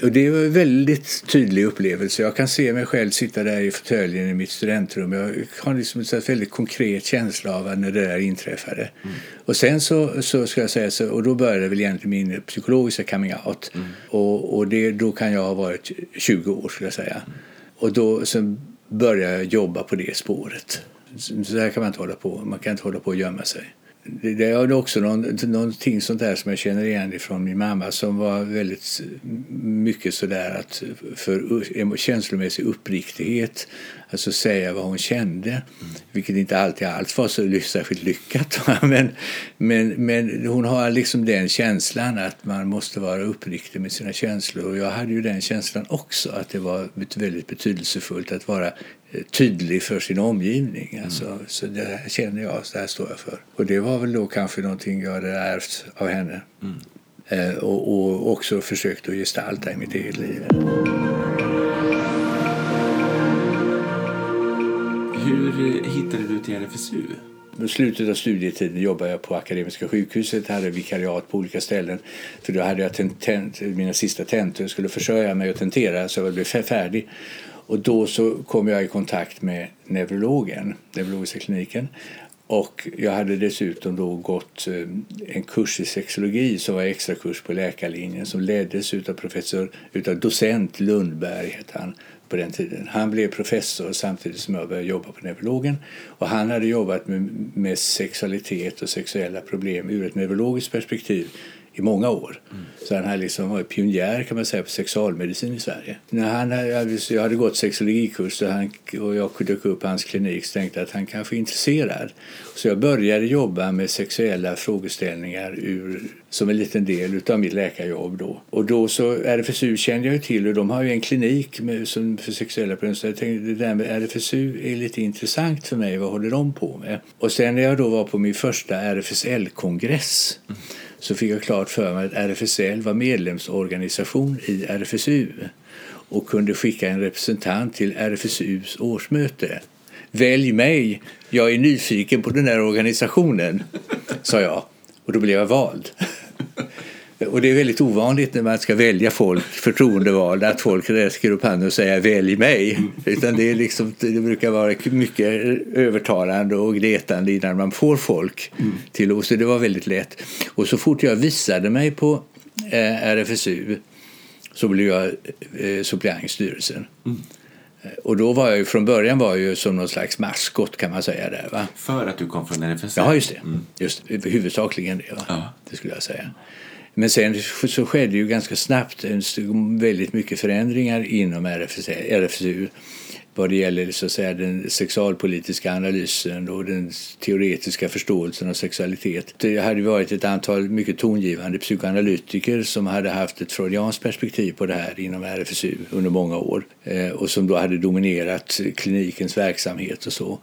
Och det är en väldigt tydlig upplevelse. Jag kan se mig själv sitta där i fåtöljen i mitt studentrum. Jag har liksom en väldigt konkret känsla av när det där inträffade. Mm. Och sen så, så ska jag säga så, och då började väl egentligen min psykologiska coming out. Mm. Och, och det, då kan jag ha varit 20 år skulle jag säga. Mm. Och då sen började jag jobba på det spåret. Så här kan man inte hålla på. Man kan inte hålla på och gömma sig. Det är också någon, någonting sånt där som jag känner igen från min mamma som var väldigt mycket sådär att för känslomässig uppriktighet, alltså säga vad hon kände, mm. vilket inte alltid alls var så särskilt lyckat. Men, men, men hon har liksom den känslan att man måste vara uppriktig med sina känslor och jag hade ju den känslan också att det var väldigt betydelsefullt att vara tydlig för sin omgivning. Mm. Alltså, Så det här känner jag, det här står jag för. Och det var väl då kanske någonting jag hade ärvt av henne. Mm. Eh, och, och, också försökt att gestalta i mitt eget liv. Hur hittade du till RFSU? I slutet av studietiden jobbade jag på Akademiska sjukhuset, hade vikariat på olika ställen. För då hade jag tent, mina sista tentor, jag skulle försörja mig och tentera så jag blev färdig. Och då så kom jag i kontakt med neurologen, neurologiska kliniken. Och jag hade dessutom då gått eh, en kurs i sexologi som var extra kurs på läkarlinjen som leddes av professor, utav docent Lundberg heter han på den tiden. Han blev professor samtidigt som jag började jobba på neurologen. Och han hade jobbat med, med sexualitet och sexuella problem ur ett neurologiskt perspektiv i många år. Mm. Så han hade liksom varit pionjär kan man säga på sexualmedicin i Sverige. När han hade, jag hade gått sexologikurs och, han, och jag dök upp på hans klinik så tänkte att han kanske är intresserad. Så jag började jobba med sexuella frågeställningar ur, som en liten del av mitt läkarjobb då. Och då så RFSU kände jag till och de har ju en klinik med, som, för sexuella problem. Så jag tänkte det där med RFSU är lite intressant för mig. Vad håller de på med? Och sen när jag då var på min första RFSL-kongress mm så fick jag klart för mig att RFSL var medlemsorganisation i RFSU och kunde skicka en representant till RFSUs årsmöte. Välj mig, jag är nyfiken på den här organisationen, sa jag. Och då blev jag vald. Och det är väldigt ovanligt när man ska välja folk, förtroendevalda, att folk räcker upp handen och säger välj mig. Utan det, är liksom, det brukar vara mycket övertalande och gnetande innan man får folk mm. till oss. Så det var väldigt lätt. Och så fort jag visade mig på eh, RFSU så blev jag eh, suppleant i styrelsen. Mm. Och då var jag ju, från början var jag ju som någon slags maskot kan man säga där. Va? För att du kom från RFSL? Ja, just det. Mm. Just, huvudsakligen det. Va? Ja. Det skulle jag säga. Men sen så skedde ju ganska snabbt väldigt mycket förändringar inom RFSU vad det gäller så att säga, den sexualpolitiska analysen och den teoretiska förståelsen av sexualitet. Det hade varit ett antal mycket tongivande psykoanalytiker som hade haft ett freudianskt perspektiv på det här inom RFSU under många år eh, och som då hade dominerat klinikens verksamhet och så.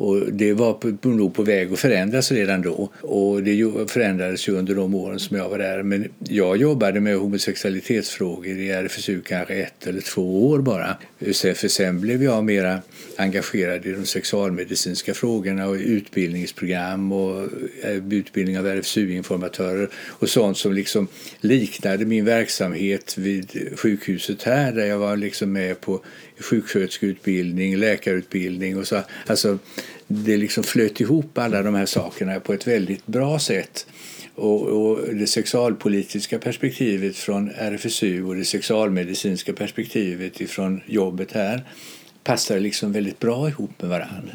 Och det var nog på väg att förändras redan då. Och det förändrades ju under de åren som jag var där. Men jag jobbade med homosexualitetsfrågor i RFSU kanske ett eller två år bara. För sen blev jag mera engagerad i de sexualmedicinska frågorna och utbildningsprogram och eh, utbildning av RFSU-informatörer och sånt som liksom liknade min verksamhet vid sjukhuset här där jag var liksom med på sjuksköterskeutbildning, läkarutbildning och så. Alltså, det liksom flöt ihop alla de här sakerna på ett väldigt bra sätt. Och, och, det sexualpolitiska perspektivet från RFSU och det sexualmedicinska perspektivet från jobbet här passade liksom väldigt bra ihop med varandra.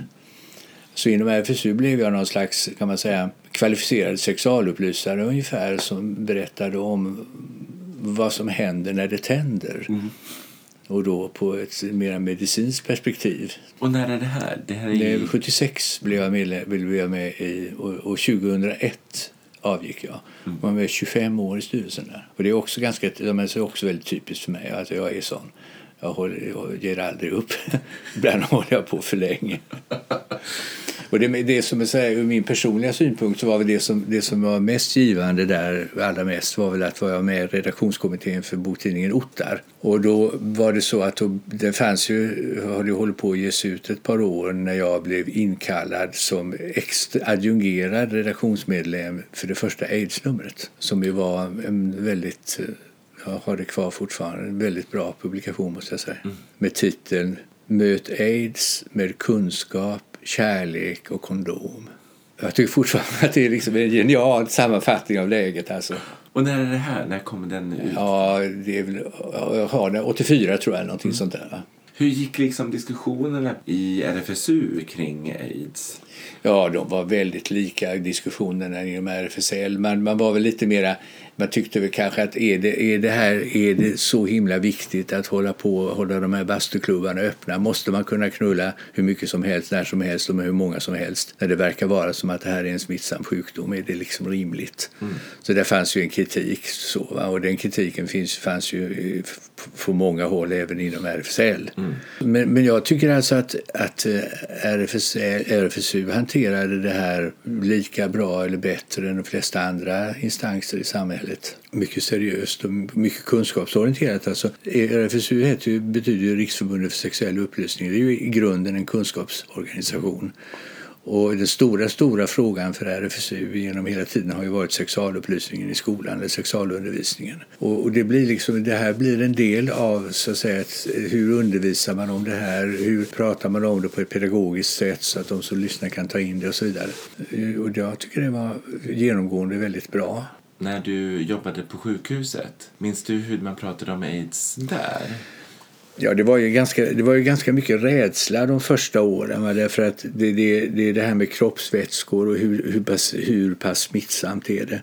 Så inom RFSU blev jag någon slags kan man säga, kvalificerad sexualupplysare ungefär som berättade om vad som händer när det tänder. Mm och då på ett mer medicinskt perspektiv. Och när är det här? Det här är ju... 76 blev jag med, blev jag med i och, och 2001 avgick jag. Mm. var med 25 år i styrelsen där. Och det är också ganska, det är också väldigt typiskt för mig att jag är sån. Jag, håller, jag ger aldrig upp. Ibland håller jag på för länge. Och det, det som är så här, ur min personliga synpunkt så var väl det som, det som var mest givande där allra mest var väl att vara med i redaktionskommittén för boktidningen Ottar. Och då var det så att då, det fanns ju, höll hållit på att ges ut ett par år när jag blev inkallad som extra, adjungerad redaktionsmedlem för det första aids-numret som ju var en väldigt jag har det kvar fortfarande. En väldigt bra publikation måste jag säga. Mm. Med titeln Möt aids med kunskap, kärlek och kondom. Jag tycker fortfarande att det är liksom en genial sammanfattning av läget. Alltså. Och när är det här? När kommer den ut? Ja, det är väl, jag har den, 84 tror jag, någonting mm. sånt där. Hur gick liksom diskussionerna i RFSU kring aids? Ja, de var väldigt lika diskussionerna inom RFSL. Man, man var väl lite mera man tyckte väl kanske att är det, är det här är det så himla viktigt att hålla på hålla de här bastuklubbarna öppna? Måste man kunna knulla hur mycket som helst, när som helst och med hur många som helst? När det verkar vara som att det här är en smittsam sjukdom, är det liksom rimligt? Mm. Så där fanns ju en kritik så, och den kritiken finns, fanns ju på många håll även inom RFSL. Mm. Men, men jag tycker alltså att, att eh, RFSL, RFSU hanterade det här lika bra eller bättre än de flesta andra instanser i samhället. Mycket seriöst och mycket kunskapsorienterat. Alltså, RFSU heter ju, betyder ju Riksförbundet för sexuell upplysning. Det är ju i grunden en kunskapsorganisation. Och den stora, stora frågan för RFSU genom hela tiden har ju varit sexualupplysningen i skolan, eller sexualundervisningen. Och, och det, blir liksom, det här blir en del av så att säga, hur undervisar man om det här, hur pratar man om det på ett pedagogiskt sätt så att de som lyssnar kan ta in det och så vidare. Och jag tycker det var genomgående väldigt bra. När du jobbade på sjukhuset, minns du hur man pratade om aids där? Ja, det var ju ganska, det var ju ganska mycket rädsla de första åren. Va? Därför att det, det, det är det här med kroppsvätskor och hur, hur, pass, hur pass smittsamt är det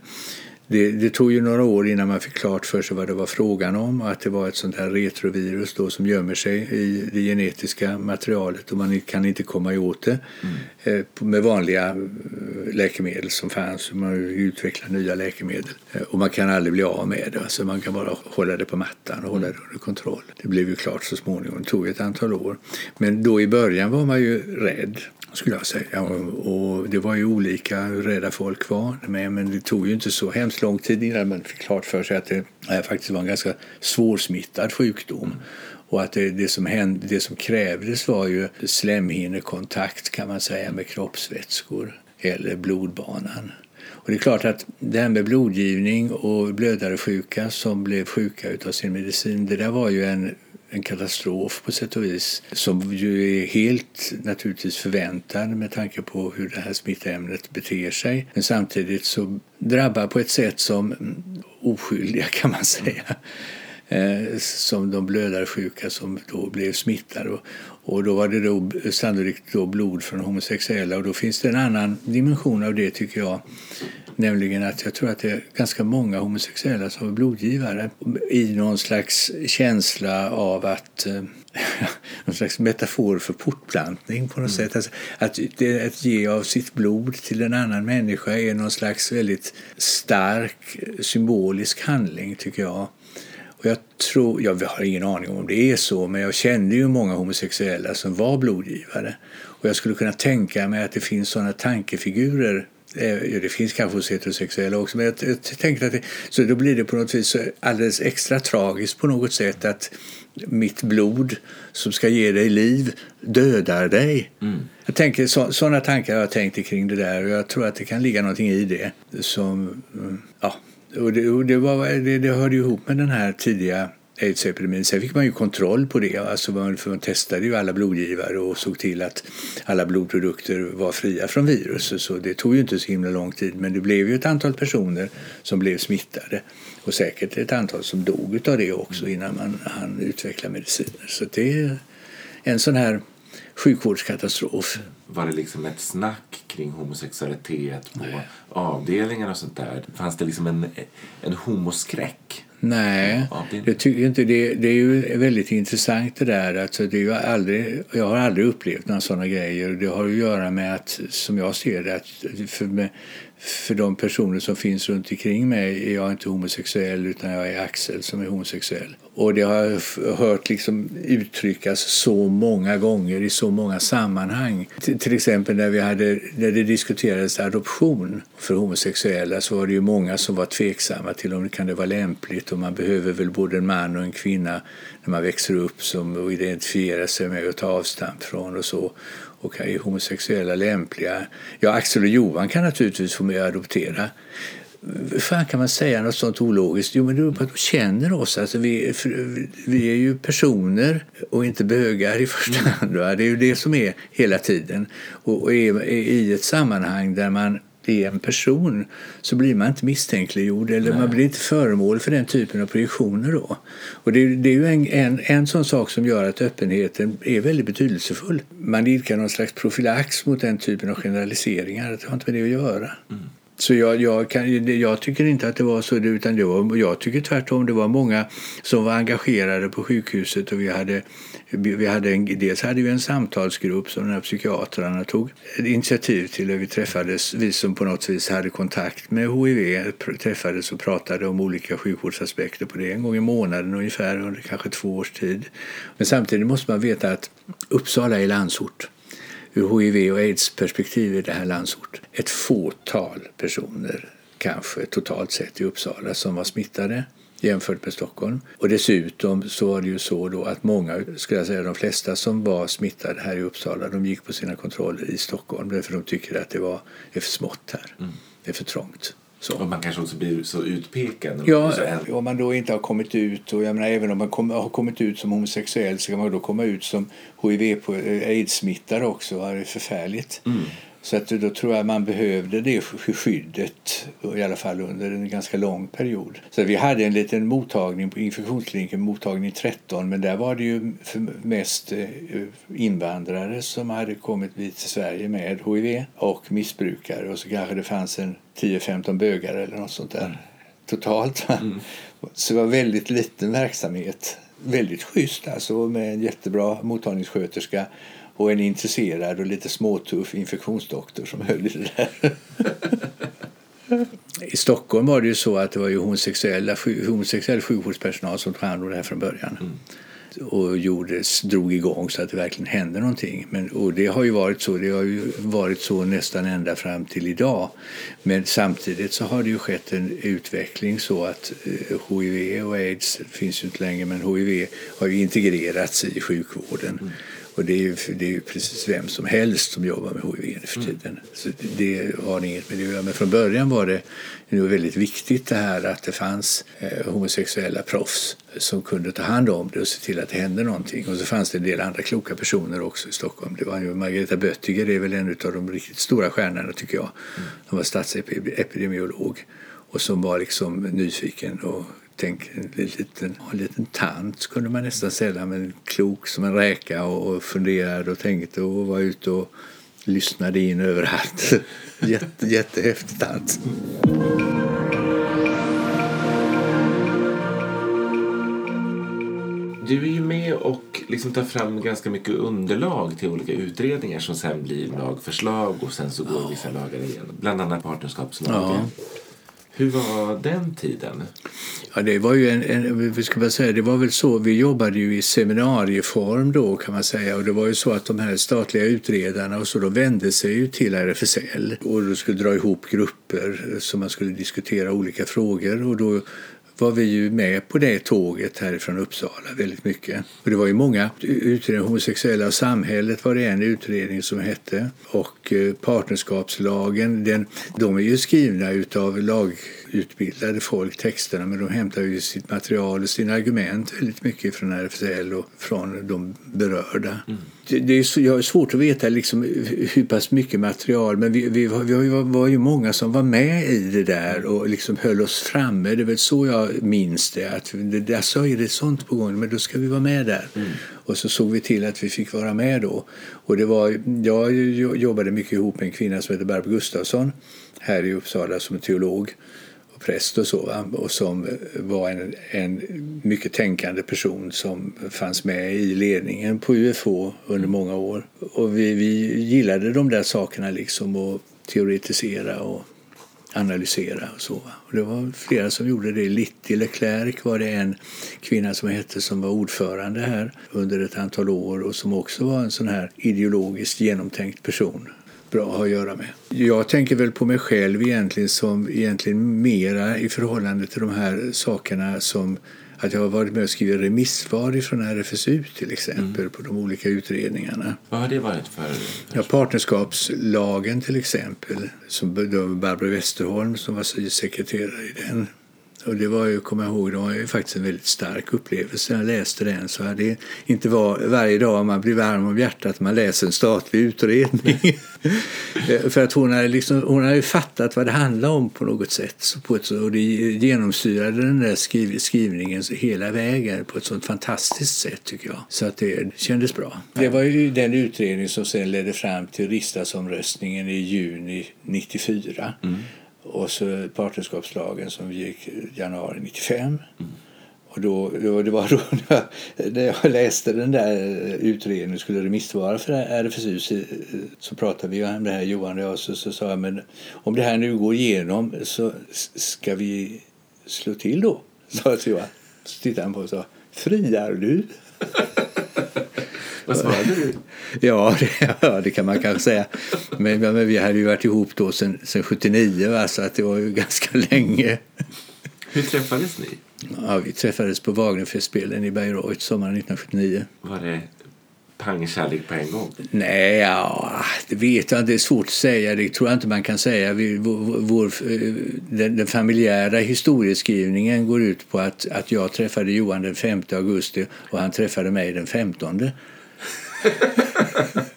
det, det, tog ju några år innan man fick klart för sig vad det var frågan om och att det var ett sånt här retrovirus då som gömmer sig i det genetiska materialet och man kan inte komma åt det mm. Eh, med vanliga eh, läkemedel som fanns. Man utvecklar nya läkemedel eh, och man kan aldrig bli av med det. Alltså man kan bara hålla det på mattan och hålla det under kontroll. Det blev ju klart så småningom. Det tog ett antal år. Men då i början var man ju rädd skulle jag säga. Och det var ju olika hur rädda folk var. Men det tog ju inte så hemskt lång tid innan man fick klart för sig att det eh, faktiskt var en ganska svårsmittad sjukdom. Och att det, det, som hände, det som krävdes var ju slemhinnekontakt kan man säga med kroppsvätskor eller blodbanan. Och det är klart att det här med blodgivning och blödarsjuka som blev sjuka av sin medicin, det där var ju en en katastrof på sätt och vis som ju är helt naturligtvis förväntad med tanke på hur det här smittämnet beter sig. Men samtidigt så drabbar på ett sätt som mm, oskyldiga kan man säga. Eh, som de blödarsjuka som då blev smittade. Och, och då var det då sannolikt då blod från homosexuella och då finns det en annan dimension av det tycker jag Nämligen att jag tror att det är ganska många homosexuella som är blodgivare i någon slags känsla av att eh, någon slags metafor för portplantning på något mm. sätt. Alltså, att, det, att ge av sitt blod till en annan människa är någon slags väldigt stark symbolisk handling tycker jag. Och jag, tror, jag har ingen aning om det är så, men jag kände ju många homosexuella som var blodgivare. Och jag skulle kunna tänka mig att det finns sådana tankefigurer det finns kanske hos heterosexuella också, men jag, jag tänkte att det, så då blir det på något vis alldeles extra tragiskt på något sätt att mitt blod som ska ge dig liv dödar dig. Mm. Jag tänker, så, sådana tankar har jag tänkt kring det där och jag tror att det kan ligga någonting i det. Som, mm, ja, och det, och det, var, det, det hörde ihop med den här tidiga aidsepidemin. Sen fick man ju kontroll på det. Alltså man, för man testade ju alla blodgivare och såg till att alla blodprodukter var fria från viruset. Så det tog ju inte så himla lång tid. Men det blev ju ett antal personer som blev smittade. Och säkert ett antal som dog av det också innan man hann utveckla mediciner. Så det är en sån här sjukvårdskatastrof. Var det liksom ett snack kring homosexualitet på Nej. avdelningar och sånt där? Fanns det liksom en, en homoskräck? Nej, det tycker inte. Det, det är ju väldigt intressant det där. Alltså det är aldrig, jag har aldrig upplevt några sådana grejer. Det har att göra med att, som jag ser det, att för, för de personer som finns runt omkring mig är jag inte homosexuell utan jag är Axel som är homosexuell. Och det har jag hört liksom uttryckas så många gånger i så många sammanhang. T till exempel när, vi hade, när det diskuterades adoption för homosexuella så var det ju många som var tveksamma till om det kan det vara lämpligt och man behöver väl både en man och en kvinna när man växer upp som identifierar sig med och tar avstamp från och så och är homosexuella lämpliga? Ja, Axel och Johan kan naturligtvis få mig att adoptera fan kan man säga något sånt ologiskt? Jo, men det beror på att de känner oss. Alltså, vi, vi är ju personer och inte bögar i första mm. hand. Va? Det är ju det som är hela tiden. Och, och är, är i ett sammanhang där man är en person så blir man inte misstänkliggjord eller Nej. man blir inte föremål för den typen av projektioner då. Och det, det är ju en, en, en sån sak som gör att öppenheten är väldigt betydelsefull. Man idkar någon slags profylax mot den typen av generaliseringar. Det har inte med det att göra. Mm. Så jag, jag, kan, jag, tycker inte att det var så, utan det var, jag tycker tvärtom. Det var många som var engagerade på sjukhuset och vi hade, vi hade en, dels hade vi en samtalsgrupp som den här psykiatrarna tog initiativ till. Vi träffades, vi som på något vis hade kontakt med HIV träffades och pratade om olika sjukvårdsaspekter på det en gång i månaden ungefär under kanske två års tid. Men samtidigt måste man veta att Uppsala är landsort ur hiv och aids-perspektiv i det här landsort. Ett fåtal personer kanske totalt sett i Uppsala som var smittade jämfört med Stockholm. Och dessutom så var det ju så då att många, skulle jag säga de flesta som var smittade här i Uppsala, de gick på sina kontroller i Stockholm därför de tycker att det var, är för smått här. Mm. Det är för trångt. Så. Och man kanske också blir så utpekad. Ja, om man då inte har kommit ut och jag menar, även om man kom, har kommit ut som homosexuell så kan man då komma ut som hiv-aids-smittare också. Det är förfärligt. Mm. Så att då tror jag man behövde det skyddet i alla fall under en ganska lång period. Så vi hade en liten mottagning på infektionskliniken, mottagning 13, men där var det ju mest eh, invandrare som hade kommit hit till Sverige med hiv och missbrukare och så kanske det fanns en 10-15 bögar eller något sånt där mm. totalt. Mm. Så det var väldigt liten verksamhet. Väldigt schysst alltså med en jättebra mottagningssköterska och en intresserad och lite småtuff infektionsdoktor som höll i det där. I Stockholm var det ju så att det var ju homosexuella, homosexuell sjukvårdspersonal som tog hand om det här från början. Mm och gjorde, drog igång så att det verkligen hände någonting. Men, och det har ju varit så. Det har ju varit så nästan ända fram till idag. Men samtidigt så har det ju skett en utveckling så att eh, hiv och aids finns ju inte längre men hiv har ju integrerats i sjukvården. Mm. Och det är, ju, det är ju precis vem som helst som jobbar med hiv nu för mm. tiden. Så det har inget med det att göra. Men från början var det det var väldigt viktigt det här att det fanns eh, homosexuella proffs som kunde ta hand om det och se till att det hände någonting. Och så fanns det en del andra kloka personer också i Stockholm. Det var ju Margareta Böttiger är väl en av de riktigt stora stjärnorna tycker jag. Mm. Hon var statsepidemiolog och som var liksom nyfiken och tänk, en liten, en liten tant kunde man nästan säga, men klok som en räka och, funderade och tänkte och var ute och lyssnade in överallt. Jätte, jättehäftig tant. Du är ju med och liksom tar fram ganska mycket underlag till olika utredningar som sen blir lagförslag och sen så går vissa lagar igenom. Bland annat partnerskapslagen. Ja. Hur var den tiden? Ja, det var ju en, en, vi ska man säga, det var väl så, vi jobbade ju i seminarieform då kan man säga. Och det var ju så att de här statliga utredarna och så då vände sig ju till RFSL och då skulle dra ihop grupper så man skulle diskutera olika frågor. Och då var vi ju med på det tåget härifrån Uppsala väldigt mycket. Och det var ju många utredningar, homosexuella och samhället var det en utredning som hette och eh, partnerskapslagen, den, de är ju skrivna utav lagutbildade folk, texterna, men de hämtar ju sitt material och sina argument väldigt mycket från RFSL och från de berörda. Mm det, är, svårt att veta liksom hur pass mycket material men vi, vi, vi var ju många som var med i det där och liksom höll oss framme. Det är väl så jag minns det. Att det, där så är det sånt på gång, men då ska vi vara med där. Mm. Och så såg vi till att vi fick vara med då. Och det var, jag jobbade mycket ihop med en kvinna som heter Barbro Gustafsson här i Uppsala som teolog präst och så, och som var en, en mycket tänkande person som fanns med i ledningen på UFO under många år. Och vi, vi gillade de där sakerna liksom och teoretisera och analysera och så. Och det var flera som gjorde det. Litty Leclerc var det en kvinna som hette som var ordförande här under ett antal år och som också var en sån här ideologiskt genomtänkt person bra att ha att göra med. Jag tänker väl på mig själv egentligen som egentligen mera i förhållande till de här sakerna som att jag har varit med och skrivit remissvar från RFSU till exempel mm. på de olika utredningarna. Vad har det varit för? Ja, partnerskapslagen till exempel, som Barbro Westerholm som var sekreterare i den och det var ju, kommer jag ihåg, det var ju faktiskt en väldigt stark upplevelse när jag läste den. Så det inte var varje dag man blir varm om hjärtat man läser en statlig utredning. För att hon hade, liksom, hon hade fattat vad det handlade om på något sätt. Så på ett, och det genomsyrade den där skriv, skrivningen hela vägen på ett sånt fantastiskt sätt tycker jag. Så att det kändes bra. Det var ju den utredning som sen ledde fram till riksdagsomröstningen i juni 94. Mm och så partnerskapslagen som gick januari 95. Mm. Och då, då, det var då när jag läste den där eh, utredningen skulle remissvara för RFSU eh, så pratade vi om det här Johan och jag så, så sa jag men om det här nu går igenom så ska vi slå till då? Sa jag till Johan. Så tittade han på och sa friar du? Vad svarade du? Ja, det, ja, det kan man kanske säga. Men, men vi hade ju varit ihop då sen, sen 79 va? så att det var ju ganska länge. Hur träffades ni? Ja, vi träffades på Wagnerfestspelen i Bayreuth sommaren 1979. Var det pangkärlek på en gång? Nej, ja, det vet jag. Det är svårt att säga. Det tror jag inte man kan säga. Vi, vår, vår, eh, den, den familjära historieskrivningen går ut på att, att jag träffade Johan den 5 augusti och han träffade mig den 15.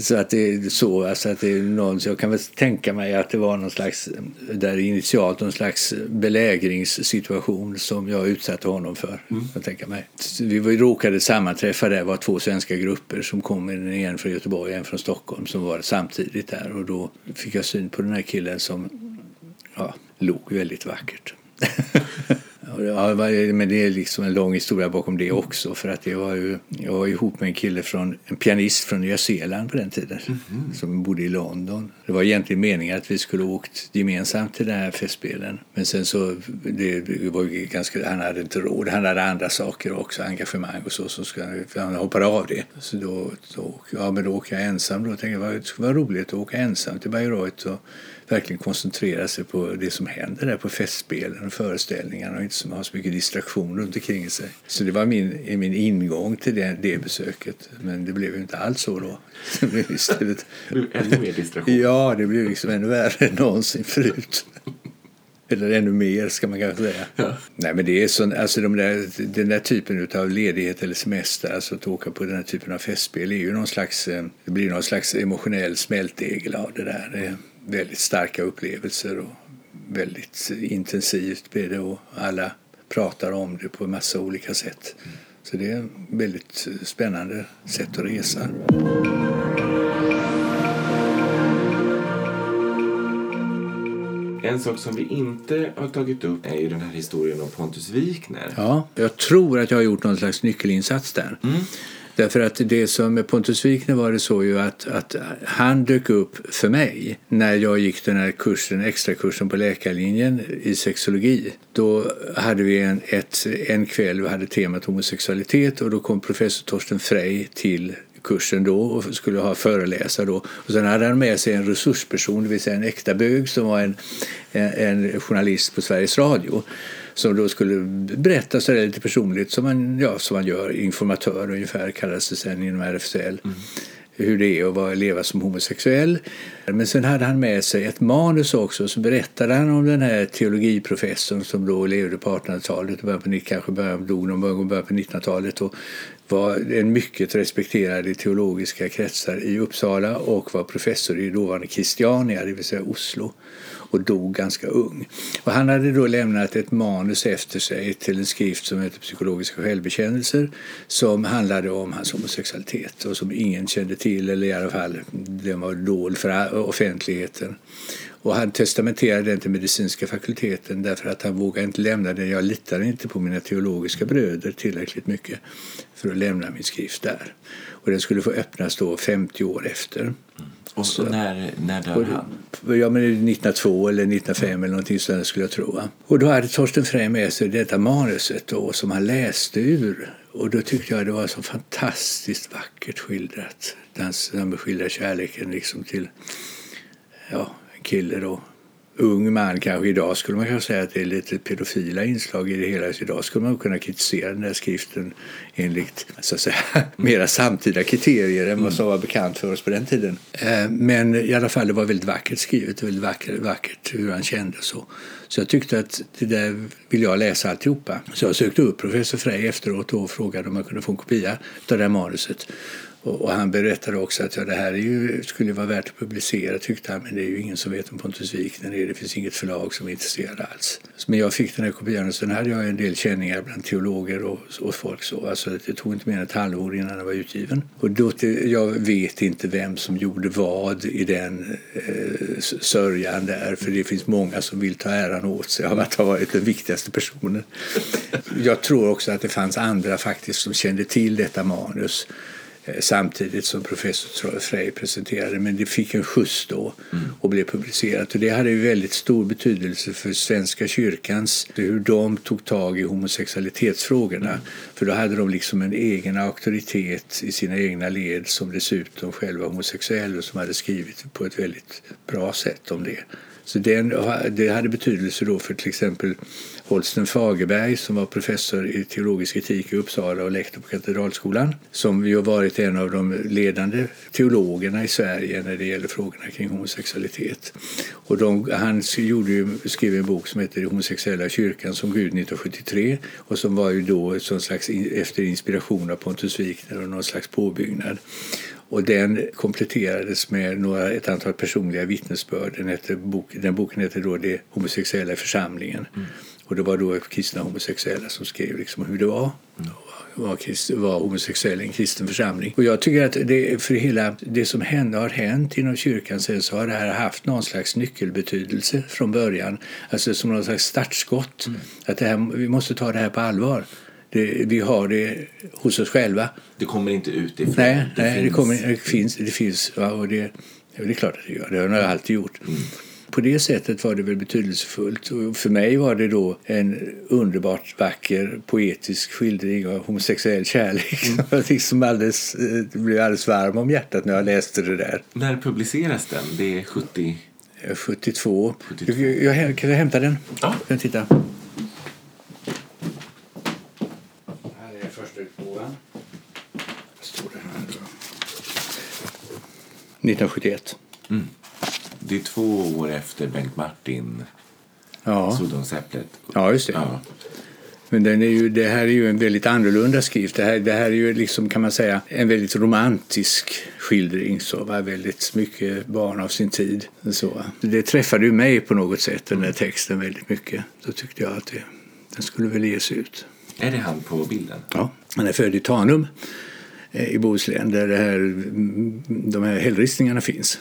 Så att det är så, alltså att det är någon, jag kan väl tänka mig att det var någon slags, där initialt någon slags belägringssituation som jag utsatte honom för. Mm. Jag tänker mig. Vi råkade sammanträffa där, var två svenska grupper som kom, en från Göteborg och en från Stockholm som var samtidigt där och då fick jag syn på den här killen som ja, låg väldigt vackert. Ja, men det är liksom en lång historia bakom det också. För att jag var ju jag var ihop med en kille från, en pianist från Nya Zeeland på den tiden. Mm. Som bodde i London. Det var egentligen meningen att vi skulle åkt gemensamt till den här festspelen. Men sen så, det var ju ganska, han hade inte råd. Han hade andra saker också, engagemang och så. så ska, han hoppade av det. Så då, då, ja, men då åker jag ensam då. Tänkte jag, det skulle vara roligt att åka ensam till Bayreuth. Och, verkligen koncentrera sig på det som händer där på festspelen och föreställningarna och inte som har så mycket distraktion runt omkring sig. Så det var min, min ingång till det, det besöket. Men det blev ju inte alls så då. Det blev istället... ännu mer distraktion? Ja, det blev liksom ännu värre än någonsin förut. Eller ännu mer ska man kanske säga. Ja. Nej, men det är sån, alltså de där, den där typen av ledighet eller semester, alltså att åka på den här typen av festspel är ju någon slags, eh, det blir någon slags emotionell smältdegel av det där. Väldigt starka upplevelser och väldigt intensivt blir det och alla pratar om det på en massa olika sätt. Så det är ett väldigt spännande sätt att resa. En sak som vi inte har tagit upp är ju den här historien om Pontus Wikner. Ja, jag tror att jag har gjort någon slags nyckelinsats där. Mm. Därför att det som med Pontus Wikner var det så ju att, att han dök upp för mig när jag gick den här kursen, extrakursen på läkarlinjen i sexologi. Då hade vi en, ett, en kväll, vi hade temat homosexualitet och då kom professor Torsten Frey till kursen då och skulle ha föreläsare då. Och sen hade han med sig en resursperson, det vill säga en äkta bög som var en, en, en journalist på Sveriges Radio som då skulle berätta så lite personligt som man, ja, som man gör, informatör ungefär kallas det sen inom RFSL. Mm. Hur det är att vara, leva som homosexuell. Men sen hade han med sig ett manus också så berättade han om den här teologiprofessorn som då levde på 1800-talet och på, kanske början, dog någon gång början på 1900-talet och var en mycket respekterad i teologiska kretsar i Uppsala och var professor i dåvarande Christiania, det vill säga Oslo och dog ganska ung. Och han hade då lämnat ett manus efter sig till en skrift som heter Psykologiska självbekännelser som handlade om hans homosexualitet och som ingen kände till, eller i alla fall den var dold för offentligheten. Och han testamenterade den till medicinska fakulteten därför att han vågade inte lämna den. Jag litade inte på mina teologiska bröder tillräckligt mycket för att lämna min skrift där. Och den skulle få öppnas då 50 år efter. Mm. Och så, när, när dör han? Ja, men 1902 eller 1905 eller någonting sådant skulle jag tro. Och då hade Torsten Frey med sig detta manuset då, som han läste ur. Och då tyckte jag det var så fantastiskt vackert skildrat. Han skildrar kärleken liksom till ja, en kille då ung man kanske idag skulle man kunna säga att det är lite pedofila inslag i det hela. Så idag skulle man kunna kritisera den här skriften enligt så att säga, mera samtida kriterier än vad som var bekant för oss på den tiden. Eh, men i alla fall, det var väldigt vackert skrivet, väldigt vackert, vackert hur han kände så. Så jag tyckte att det där vill jag läsa alltihopa. Så jag sökte upp professor Frey efteråt och frågade om jag kunde få en kopia av det här manuset. Och, och, han berättade också att ja, det här är ju, skulle vara värt att publicera tyckte han men det är ju ingen som vet om Pontus Wikner är. Det finns inget förlag som är intresserade alls. Men jag fick den här kopian och sen hade jag en del känningar bland teologer och, och folk så. Alltså det tog inte mer än ett halvår innan den var utgiven. Och då, jag vet inte vem som gjorde vad i den eh, sörjan där för det finns många som vill ta äran åt sig av att ha varit den viktigaste personen. Jag tror också att det fanns andra faktiskt som kände till detta manus Eh, samtidigt som professor Frey presenterade. Men det fick en skjuts då och blev publicerat. Och det hade ju väldigt stor betydelse för Svenska kyrkans, hur de tog tag i homosexualitetsfrågorna. Mm. För då hade de liksom en egen auktoritet i sina egna led som dessutom själva homosexuell och som hade skrivit på ett väldigt bra sätt om det. Så den, det hade betydelse då för till exempel Holsten Fagerberg som var professor i teologisk etik i Uppsala och lektor på Katedralskolan som ju har varit en av de ledande teologerna i Sverige när det gäller frågorna kring homosexualitet. Och de, han gjorde ju, skrev en bok som heter Homosexuella kyrkan som gud 1973 och som var ju då som slags efter inspiration av Pontus Wikner och någon slags påbyggnad. Och den kompletterades med några, ett antal personliga vittnesbörd. Den, heter, bok, den boken heter då Det homosexuella i församlingen. Mm. Och det var då kristna homosexuella som skrev liksom hur det var. Mm. Var, krist, var homosexuell i en kristen församling. Och jag tycker att det, för hela det som hände, har hänt inom kyrkan sen så har det här haft någon slags nyckelbetydelse från början. Alltså som någon slags startskott. Mm. Att det här, vi måste ta det här på allvar. Det, vi har det hos oss själva. Det kommer inte utifrån? Nej, det, nej, finns. det, kommer, det finns. Det finns ja, och det, det är klart att det gör. Det har det alltid gjort. Mm. På det sättet var det väl betydelsefullt. Och för mig var det då en underbart vacker poetisk skildring av homosexuell kärlek. Mm. Jag liksom alldeles, eh, blev alldeles varm om hjärtat när jag läste det där. När publiceras den? Det är 70? 72. 72. Jag, jag, kan jag hämta den? Ja. Kan titta? 1971. Mm. Det är två år efter Bengt Martin ja. Sodomsäpplet. Ja, just det. Ja. Men den är ju, det här är ju en väldigt annorlunda skrift. Det här, det här är ju liksom, kan man säga, en väldigt romantisk skildring. Så, var väldigt mycket barn av sin tid. Så. Det träffade ju mig på något sätt, den där texten, väldigt mycket. Då tyckte jag att det, den skulle väl ges ut. Är det han på bilden? Ja, han är född i Tanum Eh, i Bohuslän där det här, mm, de här hällristningarna finns.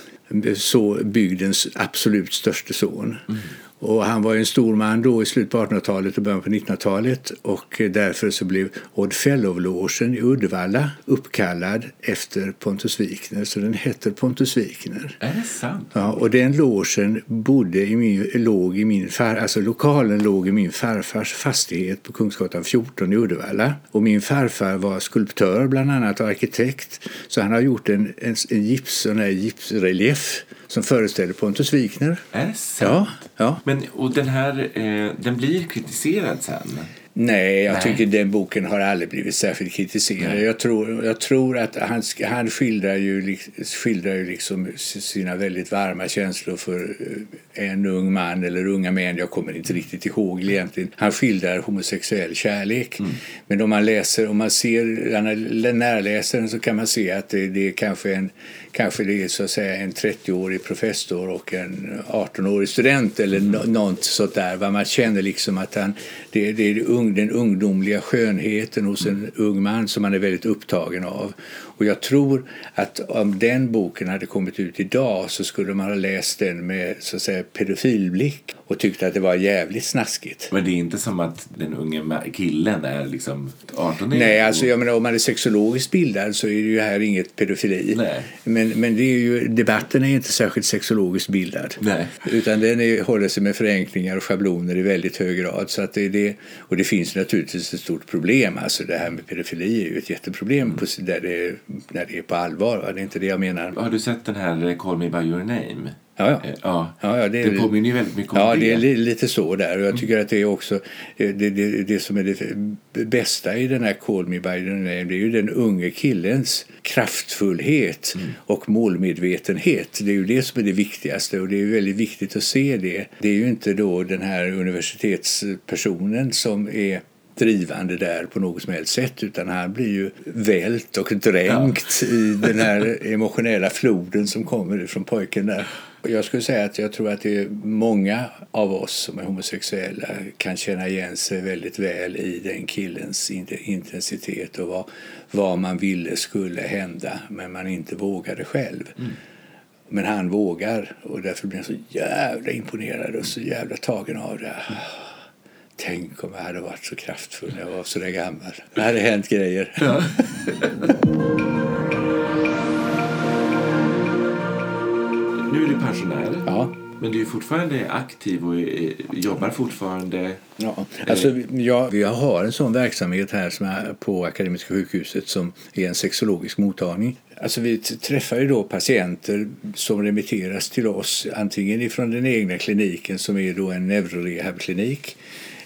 Så bygdens absolut största son. Mm. Och han var en stor man då i slutet på 1800-talet och början på 1900-talet och därför så blev Odd Fellow-logen i Uddevalla uppkallad efter Pontus Wikner, så den heter Pontus Wikner. Är det sant? Ja, och den logen bodde i min, låg i min far, alltså lokalen låg i min farfars fastighet på Kungsgatan 14 i Uddevalla. Och min farfar var skulptör bland annat och arkitekt, så han har gjort en, en, en gips, en gipsrelief som föreställer Pontus Wikner. Är det sant? Ja. Ja. Men, och den här eh, den blir kritiserad sen? Nej, jag Nej. tycker den boken har aldrig blivit särskilt kritiserad. Jag tror, jag tror att han, han skildrar, ju, skildrar ju liksom sina väldigt varma känslor för eh, en ung man eller unga män. Jag kommer inte riktigt ihåg egentligen. Han skildrar homosexuell kärlek. Mm. Men om man läser, om man ser, närläser den så kan man se att det, det är kanske en kanske det är så att säga en 30-årig professor och en 18-årig student eller no något sånt där. Man känner liksom att han, det, det är den ungdomliga skönheten hos en ung man som man är väldigt upptagen av. Och jag tror att om den boken hade kommit ut idag så skulle man ha läst den med så att säga pedofilblick och tyckte att det var jävligt snaskigt. Men det är inte som att den unge killen är liksom 18 Nej, alltså jag menar om man är sexologiskt bildad så är det ju här inget pedofili. Nej. Men, men det är ju, debatten är inte särskilt sexologiskt bildad. Nej. Utan den är, håller sig med förenklingar och schabloner i väldigt hög grad. Så att det är det, och det finns naturligtvis ett stort problem. Alltså det här med pedofili är ju ett jätteproblem mm. på, där det när det är på allvar. Va? Det är inte det jag menar. Har du sett den här Call Me By Your Name? Ja, ja. Eh, ja. ja, ja det, det påminner ju väldigt mycket om ja, det. Ja, det är lite så där. Och jag tycker att det är också eh, det, det, det som är det bästa i den här Call Me By Your Name det är ju den unge killens kraftfullhet mm. och målmedvetenhet. Det är ju det som är det viktigaste och det är väldigt viktigt att se det. Det är ju inte då den här universitetspersonen som är drivande där på något som helst sätt utan han blir ju vält och dränkt ja. i den här emotionella floden som kommer från pojken där. Jag skulle säga att jag tror att det är många av oss som är homosexuella kan känna igen sig väldigt väl i den killens intensitet och vad, vad man ville skulle hända men man inte vågade själv. Mm. Men han vågar och därför blir jag så jävla imponerad och så jävla tagen av det. Tänk om jag hade varit så kraftfull när jag var så där gammal. Det hade hänt grejer. Ja. nu är du pensionär. Ja. Men du är fortfarande aktiv och jobbar fortfarande? Ja, alltså, ja, vi har en sån verksamhet här som är på Akademiska sjukhuset som är en sexologisk mottagning. Alltså vi träffar ju då patienter som remitteras till oss antingen ifrån den egna kliniken som är då en neurorehabklinik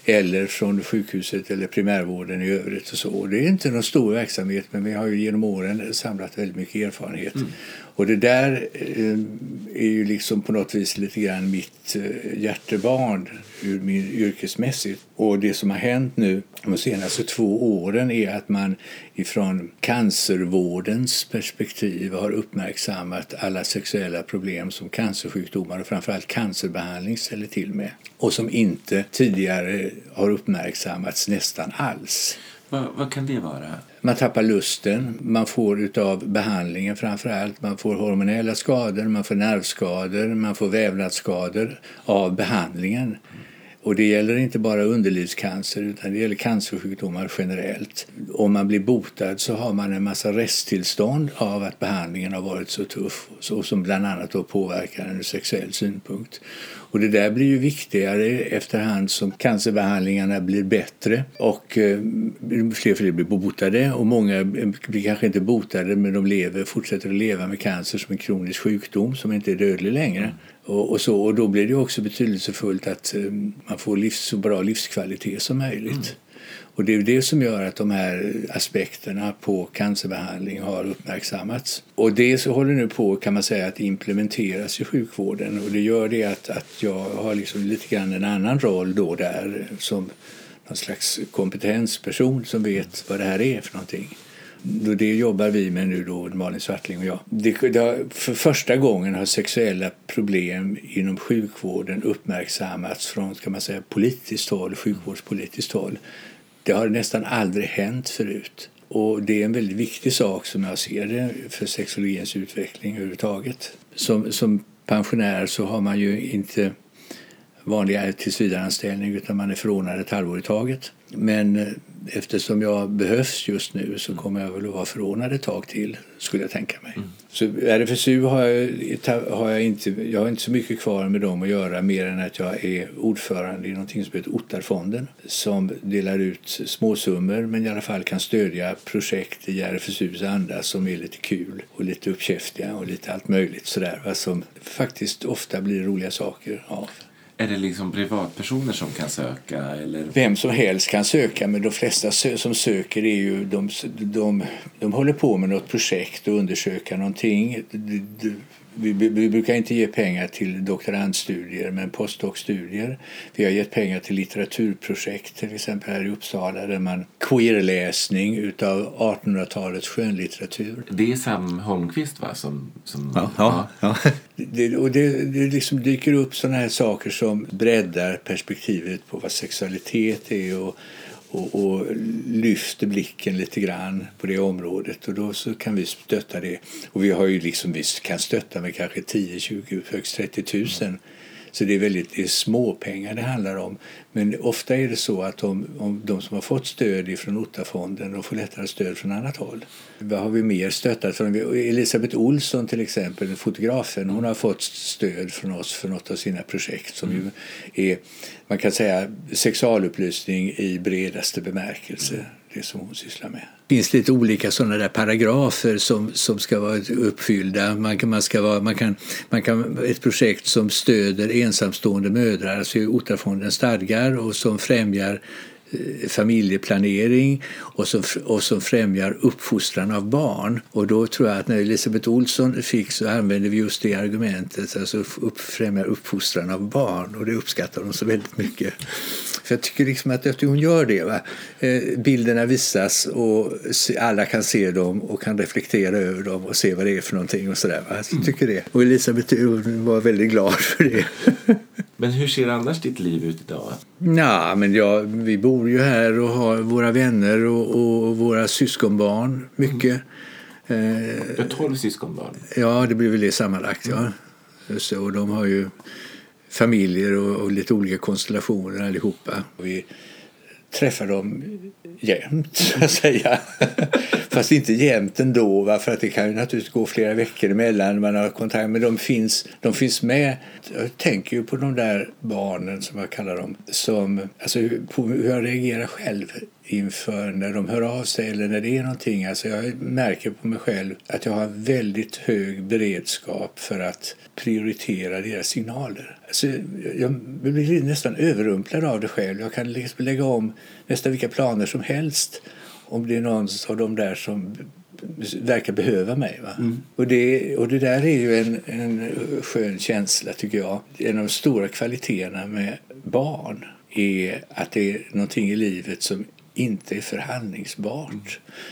eller från sjukhuset eller primärvården i övrigt. Och så. Det är inte någon stor verksamhet men vi har ju genom åren samlat väldigt mycket erfarenhet. Mm. Och det där eh, är ju liksom på något vis lite grann mitt eh, hjärtebarn ur min yrkesmässigt. Och det som har hänt nu de senaste två åren är att man ifrån cancervårdens perspektiv har uppmärksammat alla sexuella problem som cancersjukdomar och framförallt cancerbehandling ställer till med och som inte tidigare har uppmärksammats nästan alls. Vad, vad, kan det vara? Man tappar lusten, man får utav behandlingen framför allt, man får hormonella skador, man får nervskador, man får vävnadsskador av behandlingen. Och det gäller inte bara underlivscancer utan det gäller cancersjukdomar generellt. Om man blir botad så har man en massa resttillstånd av att behandlingen har varit så tuff och som bland annat då påverkar en ur sexuell synpunkt. Och det där blir ju viktigare efterhand som cancerbehandlingarna blir bättre och eh, fler och fler blir botade och många blir kanske inte botade men de lever, fortsätter att leva med cancer som en kronisk sjukdom som inte är dödlig längre. Och, och, så, och då blir det också betydelsefullt att eh, man får livs, så bra livskvalitet som möjligt. Mm. Och det är det som gör att de här aspekterna på cancerbehandling har uppmärksammats. Och det så håller nu på kan man säga att implementeras i sjukvården och det gör det att, att jag har liksom lite grann en annan roll då där som någon slags kompetensperson som vet vad det här är för någonting. Det jobbar vi med nu då, Malin Svartling och jag. Det, det har, för första gången har sexuella problem inom sjukvården uppmärksammats från ska man säga, politiskt håll, sjukvårdspolitiskt håll. Det har nästan aldrig hänt förut. Och det är en väldigt viktig sak som jag ser det för sexologins utveckling överhuvudtaget. Som, som pensionär så har man ju inte vanliga tillsvidareanställning utan man är förordnad ett halvår i taget. Men eh, eftersom jag behövs just nu så kommer jag väl att vara förordnad ett tag till skulle jag tänka mig. Mm. Så RFSU har jag, har jag inte, jag har inte så mycket kvar med dem att göra mer än att jag är ordförande i någonting som heter Ottarfonden som delar ut småsummor men i alla fall kan stödja projekt i RFSUs anda som är lite kul och lite uppkäftiga och lite allt möjligt sådär som faktiskt ofta blir roliga saker av. Är det liksom privatpersoner som kan söka? Eller? Vem som helst kan söka, men de flesta som söker är ju de, de, de håller på med något projekt och undersöker någonting. Vi, vi, brukar inte ge pengar till doktorandstudier men postdoc-studier. Vi har gett pengar till litteraturprojekt till exempel här i Uppsala där man queerläsning utav 1800-talets skönlitteratur. Det är Sam Holmqvist va? Som, som, ja, ja. ja. Det, och det, det liksom dyker upp sådana här saker som breddar perspektivet på vad sexualitet är och och, och, lyfter blicken lite grann på det området och då så kan vi stötta det. Och vi har ju liksom, vi kan stötta med kanske 10, 20, högst 30 000 så det är väldigt det är små pengar det handlar om. Men ofta är det så att de, om de som har fått stöd från Ottafonden de får lättare stöd från annat håll. Vad har vi mer stöttat? Elisabeth Olsson till exempel, fotografen, hon har fått stöd från oss för något av sina projekt som ju är, man kan säga, sexualupplysning i bredaste bemärkelse det som hon sysslar med. Det finns lite olika sådana där paragrafer som, som ska vara uppfyllda. Man kan, man ska vara, man kan, man kan, ett projekt som stöder ensamstående mödrar, alltså Ottafondens stadgar och som främjar eh, familjeplanering och som, och som främjar uppfostran av barn. Och då tror jag att när Elisabeth Olsson fick så använde vi just det argumentet, alltså upp, främjar uppfostran av barn och det uppskattar hon så väldigt mycket. För jag tycker liksom att hon gör det. Va? Eh, bilderna visas och alla kan se dem och kan reflektera över dem och se vad det är för någonting och sådär. Va? Så jag tycker det. Och Elisabeth var väldigt glad för det. Men hur ser annars ditt liv ut idag? Ja, men ja, vi bor ju här och har våra vänner och, och våra syskonbarn mycket. Mm. Eh, du har tolv syskonbarn? Ja, det blir väl det sammanlagt. Ja. Så, de har ju familjer och, och, lite olika konstellationer allihopa. Vi träffar dem jämt, så att säga. Fast inte jämt ändå, va? för att det kan ju naturligtvis gå flera veckor emellan man har kontakt. Men de finns, de finns med. Jag tänker ju på de där barnen, som jag kallar dem, som, alltså på hur jag reagerar själv inför när de hör av sig eller när det är någonting. Alltså jag märker på mig själv att jag har väldigt hög beredskap för att prioritera deras signaler. Alltså jag blir nästan överrumplad av det själv. Jag kan liksom lägga om nästan vilka planer som helst om det är någon av de där som verkar behöva mig. Va? Mm. Och, det, och det där är ju en, en skön känsla tycker jag. En av de stora kvaliteterna med barn är att det är någonting i livet som inte är förhandlingsbart. Mm.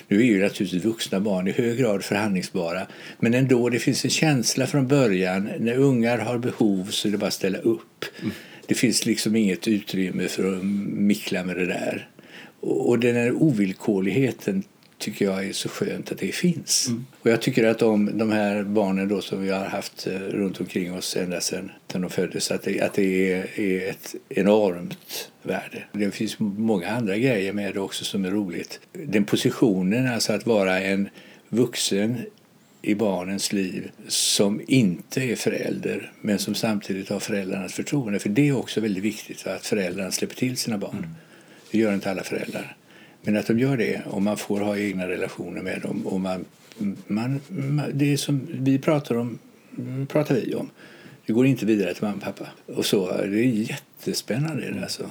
Nu är ju naturligtvis vuxna barn i hög grad förhandlingsbara men ändå, det finns en känsla från början. När ungar har behov så är det bara att ställa upp. Mm. Det finns liksom inget utrymme för att mickla med det där. Och den här ovillkorligheten tycker jag är så skönt att det finns. Mm. Och jag tycker att de, de här barnen då som vi har haft eh, runt omkring oss ända sedan de föddes, att det, att det är, är ett enormt värde. Det finns många andra grejer med det också som är roligt. Den positionen, alltså att vara en vuxen i barnens liv som inte är förälder men som samtidigt har föräldrarnas förtroende. För det är också väldigt viktigt att föräldrarna släpper till sina barn. Mm. Det gör inte alla föräldrar. Men att de gör det och man får ha egna relationer med dem. Och man, man, det som vi pratar om pratar vi om. Det går inte vidare till mamma och pappa. Och så, det är jättespännande. Alltså.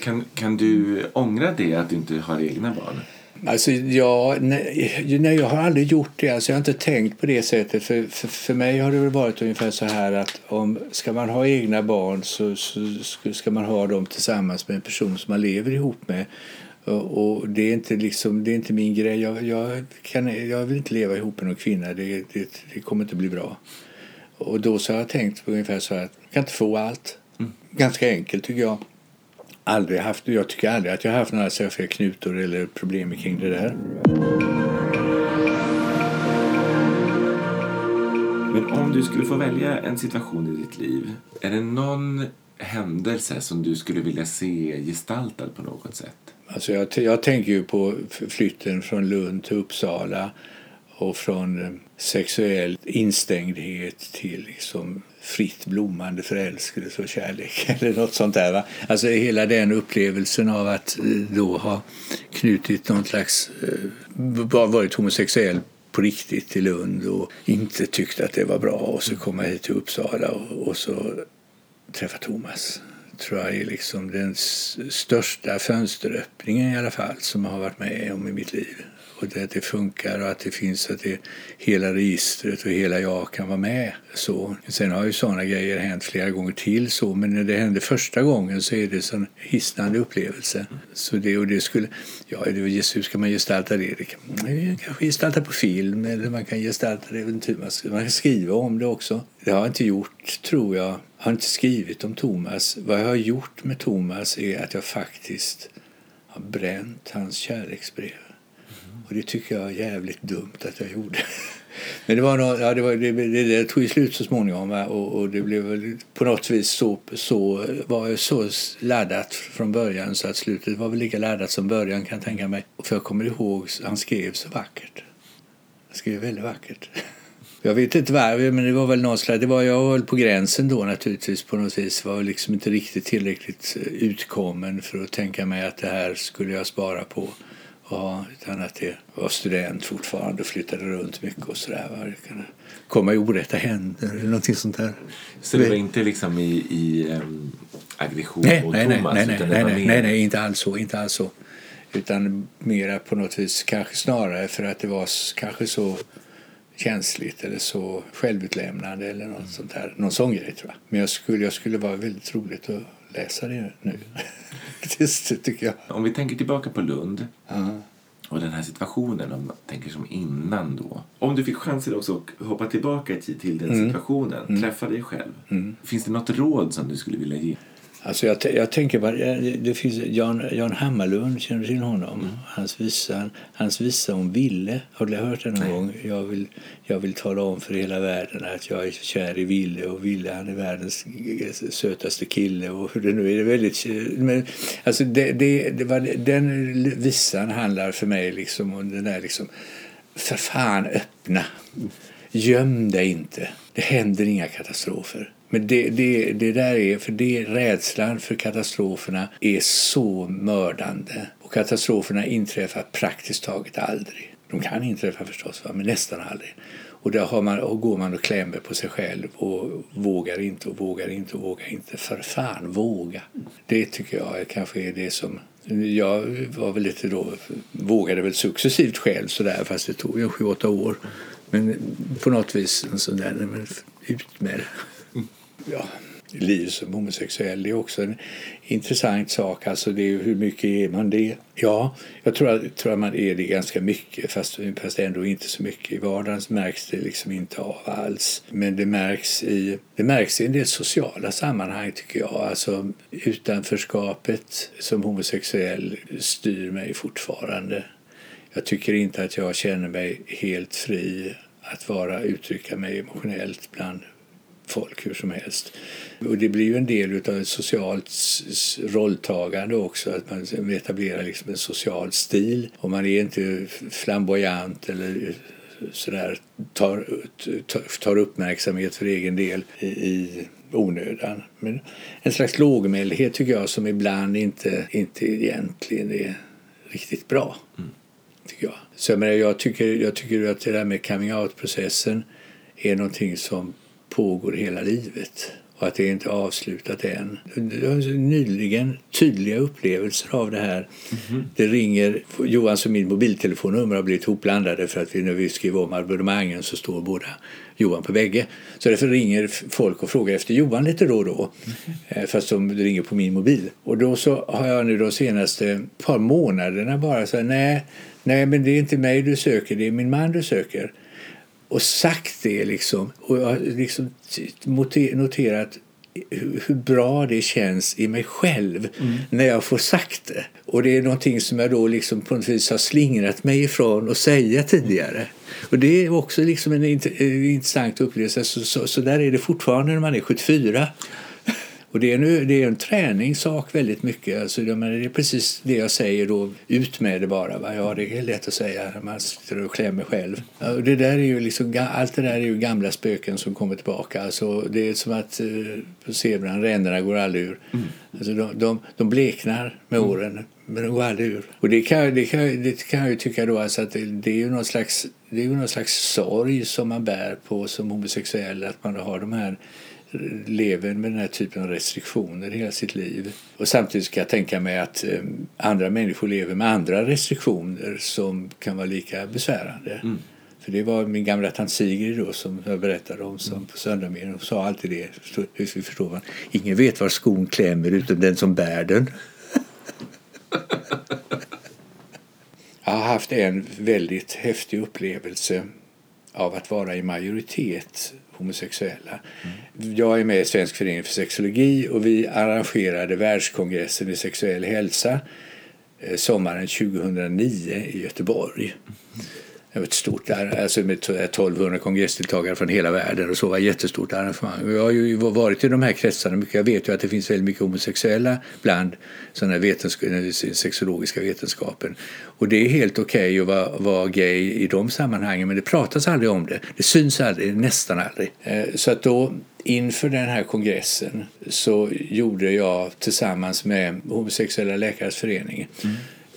Kan, kan du ångra det, att du inte har egna barn? Alltså, ja, nej, nej, jag har aldrig gjort det. Alltså, jag har inte tänkt på det sättet. För, för, för mig har det väl varit ungefär så här att om ska man ha egna barn så, så ska man ha dem tillsammans med en person som man lever ihop med. Och det är inte, liksom, det är inte min grej. Jag, jag, kan, jag vill inte leva ihop med någon kvinna. Det, det, det kommer inte bli bra. Och då så har jag tänkt på ungefär så här jag kan inte få allt. Mm. Ganska enkelt tycker jag. Aldrig haft, jag tycker aldrig att jag har haft några särskilda knutor eller problem kring det där. Men om du skulle få välja en situation i ditt liv, är det någon händelse som du skulle vilja se gestaltad på något sätt? Alltså jag, jag tänker ju på flytten från Lund till Uppsala och från eh, sexuell instängdhet till liksom fritt blommande förälskelse och kärlek eller något sånt där. Va? Alltså hela den upplevelsen av att eh, då ha knutit någon slags, eh, varit homosexuell på riktigt i Lund och inte tyckt att det var bra och så komma hit till Uppsala och, och så träffa Thomas tror jag är liksom den största fönsteröppningen i alla fall som jag har varit med om i mitt liv och det, att det funkar och att det finns att det, hela registret och hela jag kan vara med. Så. Sen har ju sådana grejer hänt flera gånger till så men när det hände första gången så är det en hisnande upplevelse. Så det, och det skulle, ja, det, hur ska man gestalta det? Det kan man kanske gestalta på film eller man kan gestalta det man kan skriva om det också. Det har jag inte gjort tror jag. Jag har inte skrivit om Thomas. Vad jag har gjort med Thomas är att jag faktiskt har bränt hans kärleksbrev. Och det tycker jag är jävligt dumt att jag gjorde. Men det, var något, ja, det, var, det, det, det tog ju slut så småningom och, och, det blev väl på något vis så, så, var så laddat från början så att slutet var väl lika laddat som början kan jag tänka mig. För jag kommer ihåg, han skrev så vackert. Han skrev väldigt vackert. Jag vet inte varför, men det var väl någon slags, det var, jag var väl på gränsen då naturligtvis på något vis. Var liksom inte riktigt tillräckligt eh, utkommen för att tänka mig att det här skulle jag spara på. Ja, utan att jag var student fortfarande och flyttade runt mycket och sådär. Komma i orätta händer eller någonting sånt där. Så det var inte liksom i, i um, aggression nej, mot nej, Thomas? Nej, nej, nej, nej, nej, nej, inte alls så. Inte alls så. Utan mera på något vis, kanske snarare för att det var kanske så känsligt eller så självutlämnande eller något sånt där. Någon sån grej tror jag. Men jag skulle, jag skulle vara väldigt roligt att läsa det nu. det tycker jag. Om vi tänker tillbaka på Lund uh. och den här situationen, om man tänker som innan då. Om du fick chansen också att hoppa tillbaka till den mm. situationen, mm. träffa dig själv. Mm. Finns det något råd som du skulle vilja ge? Alltså jag, jag tänker bara, det finns Jan, Jan Hammarlund, känner du till honom? Mm. Hans, visa, hans visa om Ville, har du hört den någon Nej. gång? Jag vill, jag vill tala om för hela världen att jag är kär i Ville och Ville han är världens sötaste kille och hur det nu är. Det väldigt, men, alltså det, det, det var, den visan handlar för mig liksom om den där liksom, för fan öppna, göm dig inte, det händer inga katastrofer. Men det, det, det där är, för det rädslan för katastroferna är så mördande. Och katastroferna inträffar praktiskt taget aldrig. De kan inträffa förstås, va? men nästan aldrig. Och där har man, och går man och klämmer på sig själv och vågar inte och vågar inte och vågar inte. För fan, våga! Det tycker jag kanske är det som... Jag var väl lite då, vågade väl successivt själv sådär, fast det tog ju sju, åtta år. Men på något vis, en sån där, men ut med det ja, liv som homosexuell. Det är också en intressant sak. Alltså det är, hur mycket är man det? Ja, jag tror, tror att man är det ganska mycket fast, fast ändå inte så mycket. I vardagen märks det liksom inte av alls. Men det märks i, det märks i en del sociala sammanhang tycker jag. Alltså utanförskapet som homosexuell styr mig fortfarande. Jag tycker inte att jag känner mig helt fri att vara uttrycka mig emotionellt bland folk hur som helst. Och det blir ju en del av ett socialt rolltagande också, att man etablerar liksom en social stil. Och man är inte flamboyant eller sådär, tar, tar uppmärksamhet för egen del i, i onödan. Men en slags lågmäldhet tycker jag som ibland inte, inte egentligen är riktigt bra. Mm. Tycker jag. Så jag, menar, jag, tycker, jag tycker att det där med coming out-processen är någonting som pågår hela livet och att det inte är avslutat än. Jag har nyligen tydliga upplevelser av det här. Mm-hmm. Det ringer, Johans och min mobiltelefonnummer har blivit hopblandade för att vi, när vi skriver om abonnemangen så står båda Johan på bägge. Så därför ringer folk och frågar efter Johan lite då och då. Mm-hmm. Fast de ringer på min mobil. Och då så har jag nu de senaste par månaderna bara sagt nej, nej men det är inte mig du söker, det är min man du söker och sagt det liksom. Och jag har liksom noterat hur bra det känns i mig själv mm. när jag får sagt det. Och det är någonting som jag då liksom på något vis har slingrat mig ifrån att säga tidigare. Och det är också liksom en, intressant upplevelse. Så, så, så, där är det fortfarande när man är 74. Och det är, nu, det är en träningssak väldigt mycket. Alltså, det är precis det jag säger då, ut med det bara. Va? Ja, det är lätt att säga när man sitter och klämmer själv. Och det där är ju liksom, allt det där är ju gamla spöken som kommer tillbaka. Alltså, det är som att eh, på zebran, ränderna går aldrig ur. Mm. Alltså, de, de, de bleknar med mm. åren. Men de går aldrig ur. Och det kan, det kan, det kan jag ju tycka då alltså att det, det, är ju någon slags, det är ju någon slags sorg som man bär på som homosexuell. Att man har de här lever med den här typen av restriktioner hela sitt liv. Och samtidigt ska jag tänka mig att eh, andra människor lever med andra restriktioner som kan vara lika besvärande. Mm. För det var min gamla tant Sigrid då som jag berättade om som mm. på söndagsmiddagen. Hon sa alltid det, hur vi förstår man. Ingen vet var skon klämmer utom den som bär den. jag har haft en väldigt häftig upplevelse av att vara i majoritet homosexuella. Mm. Jag är med i Svensk förening för sexologi och vi arrangerade världskongressen i sexuell hälsa eh, sommaren 2009 i Göteborg. Mm. Det var ett stort alltså med 1200 eh, kongressdeltagare från hela världen och så var ett jättestort arrangemang. Jag har ju varit i de här kretsarna mycket. Jag vet ju att det finns väldigt mycket homosexuella bland sådana vetensk eh, sexologiska vetenskapen. Och det är helt okej okay att vara, vara gay i de sammanhangen men det pratas aldrig om det. Det syns aldrig, nästan aldrig. Eh, så att då inför den här kongressen så gjorde jag tillsammans med Homosexuella läkares förening mm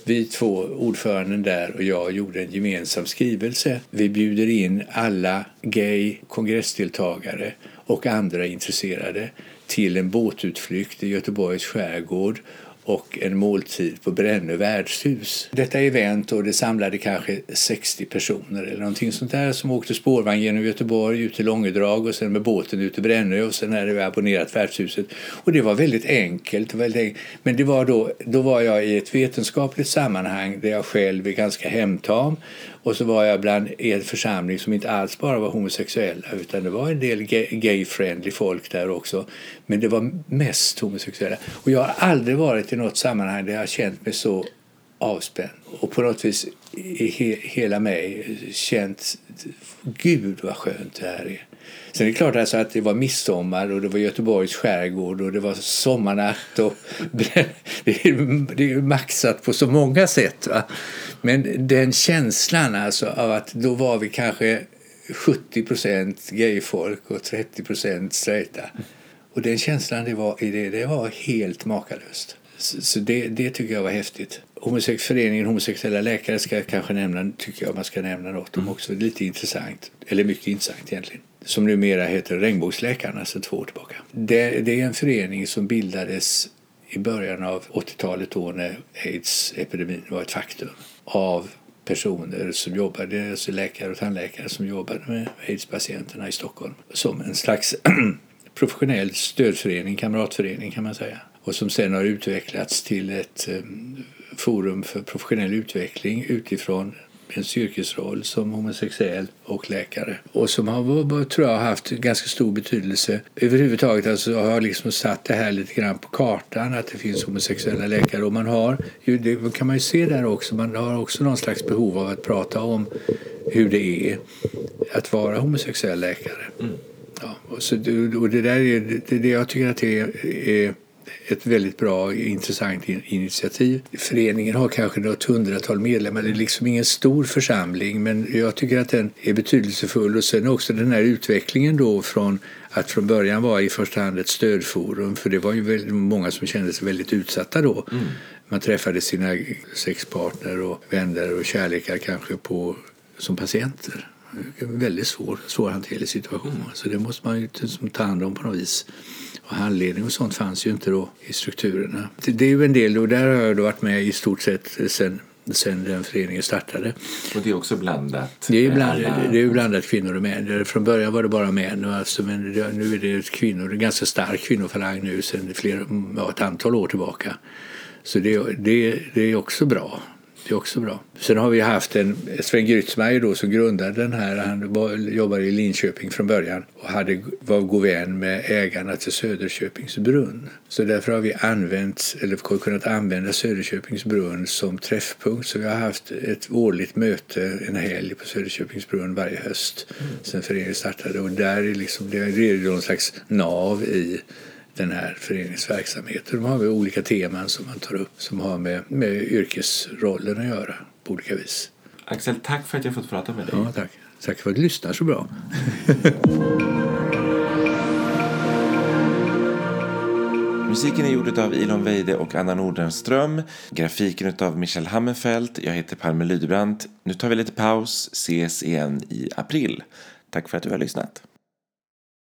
vi två, ordföranden där och jag, gjorde en gemensam skrivelse. Vi bjuder in alla gay kongressdeltagare och andra intresserade till en båtutflykt i Göteborgs skärgård och en måltid på Brännö värdshus. Detta event och det samlade kanske 60 personer eller någonting sånt där som åkte spårvagn genom Göteborg ut till Långedrag och sen med båten ut till Brännö och sen hade vi abonnerat värdshuset. Och det var väldigt enkelt. Väldigt enkelt. Men det var då, då var jag i ett vetenskapligt sammanhang där jag själv är ganska hemtam och så var jag bland en församling som inte alls bara var homosexuella utan det var en del gay-friendly folk där också. Men det var mest homosexuella. Och jag har aldrig varit i något sammanhang där jag har känt mig så avspänd och på något vis i he hela mig känt Gud vad skönt det här är. Sen är det klart alltså att det var midsommar och det var Göteborgs skärgård och det var sommarnatt. Och det, är, det är maxat på så många sätt. Va? Men den känslan alltså av att då var vi kanske 70 procent gayfolk och 30 procent straighta. Och den känslan det var i det, det var helt makalöst. Så det, det tycker jag var häftigt. Homosex, föreningen Homosexuella läkare ska jag kanske nämna, tycker jag man ska nämna något om också. Lite intressant, eller mycket intressant egentligen. Som numera heter Regnbågsläkarna sedan två år tillbaka. Det, det är en förening som bildades i början av 80-talet då när aids-epidemin var ett faktum av personer som jobbade, alltså läkare och tandläkare som jobbade med aids-patienterna i Stockholm som en slags professionell stödförening, kamratförening kan man säga och som sen har utvecklats till ett eh, forum för professionell utveckling utifrån en yrkesroll som homosexuell och läkare. Och som har, tror jag, haft ganska stor betydelse. Överhuvudtaget alltså har liksom satt det här lite grann på kartan att det finns homosexuella läkare. Och man har, det kan man ju se där också, man har också någon slags behov av att prata om hur det är att vara homosexuell läkare. Mm. Ja, och, så, och det där är det, det jag tycker att det är, är ett väldigt bra intressant initiativ. Föreningen har kanske något hundratal medlemmar. Det är liksom ingen stor församling men jag tycker att den är betydelsefull. Och sen också den här utvecklingen då från att från början vara i första hand ett stödforum för det var ju väldigt många som kände sig väldigt utsatta då. Mm. Man träffade sina sexpartner och vänner och kärlekar kanske på, som patienter. En väldigt svår, svårhanterlig situation. Mm. Så det måste man ju ta hand om på något vis. Och handledning och sånt fanns ju inte då i strukturerna. Det är ju en del och där har jag då varit med i stort sett sen sen den föreningen startade. Och det är också blandat? Det är, bland, alla... det är blandat kvinnor och män. Från början var det bara män, alltså, men nu är det kvinnor. En ganska stark kvinnofalang nu sedan flera, ja, ett antal år tillbaka. Så det, det, det är också bra. Det är också bra. Sen har vi haft en Sven Grytzmeier då som grundade den här. Han var, jobbade i Linköping från början och hade, var god vän med ägarna till Söderköpings brunn. Så därför har vi använt, eller kunnat använda Söderköpings brunn som träffpunkt. Så vi har haft ett årligt möte en helg på Söderköpings brunn varje höst mm. sen föreningen startade. Och där är liksom, det är någon slags nav i den här föreningens verksamhet. De har olika teman som man tar upp som har med, med yrkesrollen att göra på olika vis. Axel, tack för att jag fått prata med dig. Ja, tack. Tack för att du lyssnar så bra. Musiken är gjord av Ilon Weide och Anna Nordenström. Grafiken av Michel Hammerfelt. Jag heter Palme Lydbrant. Nu tar vi lite paus. Ses igen i april. Tack för att du har lyssnat.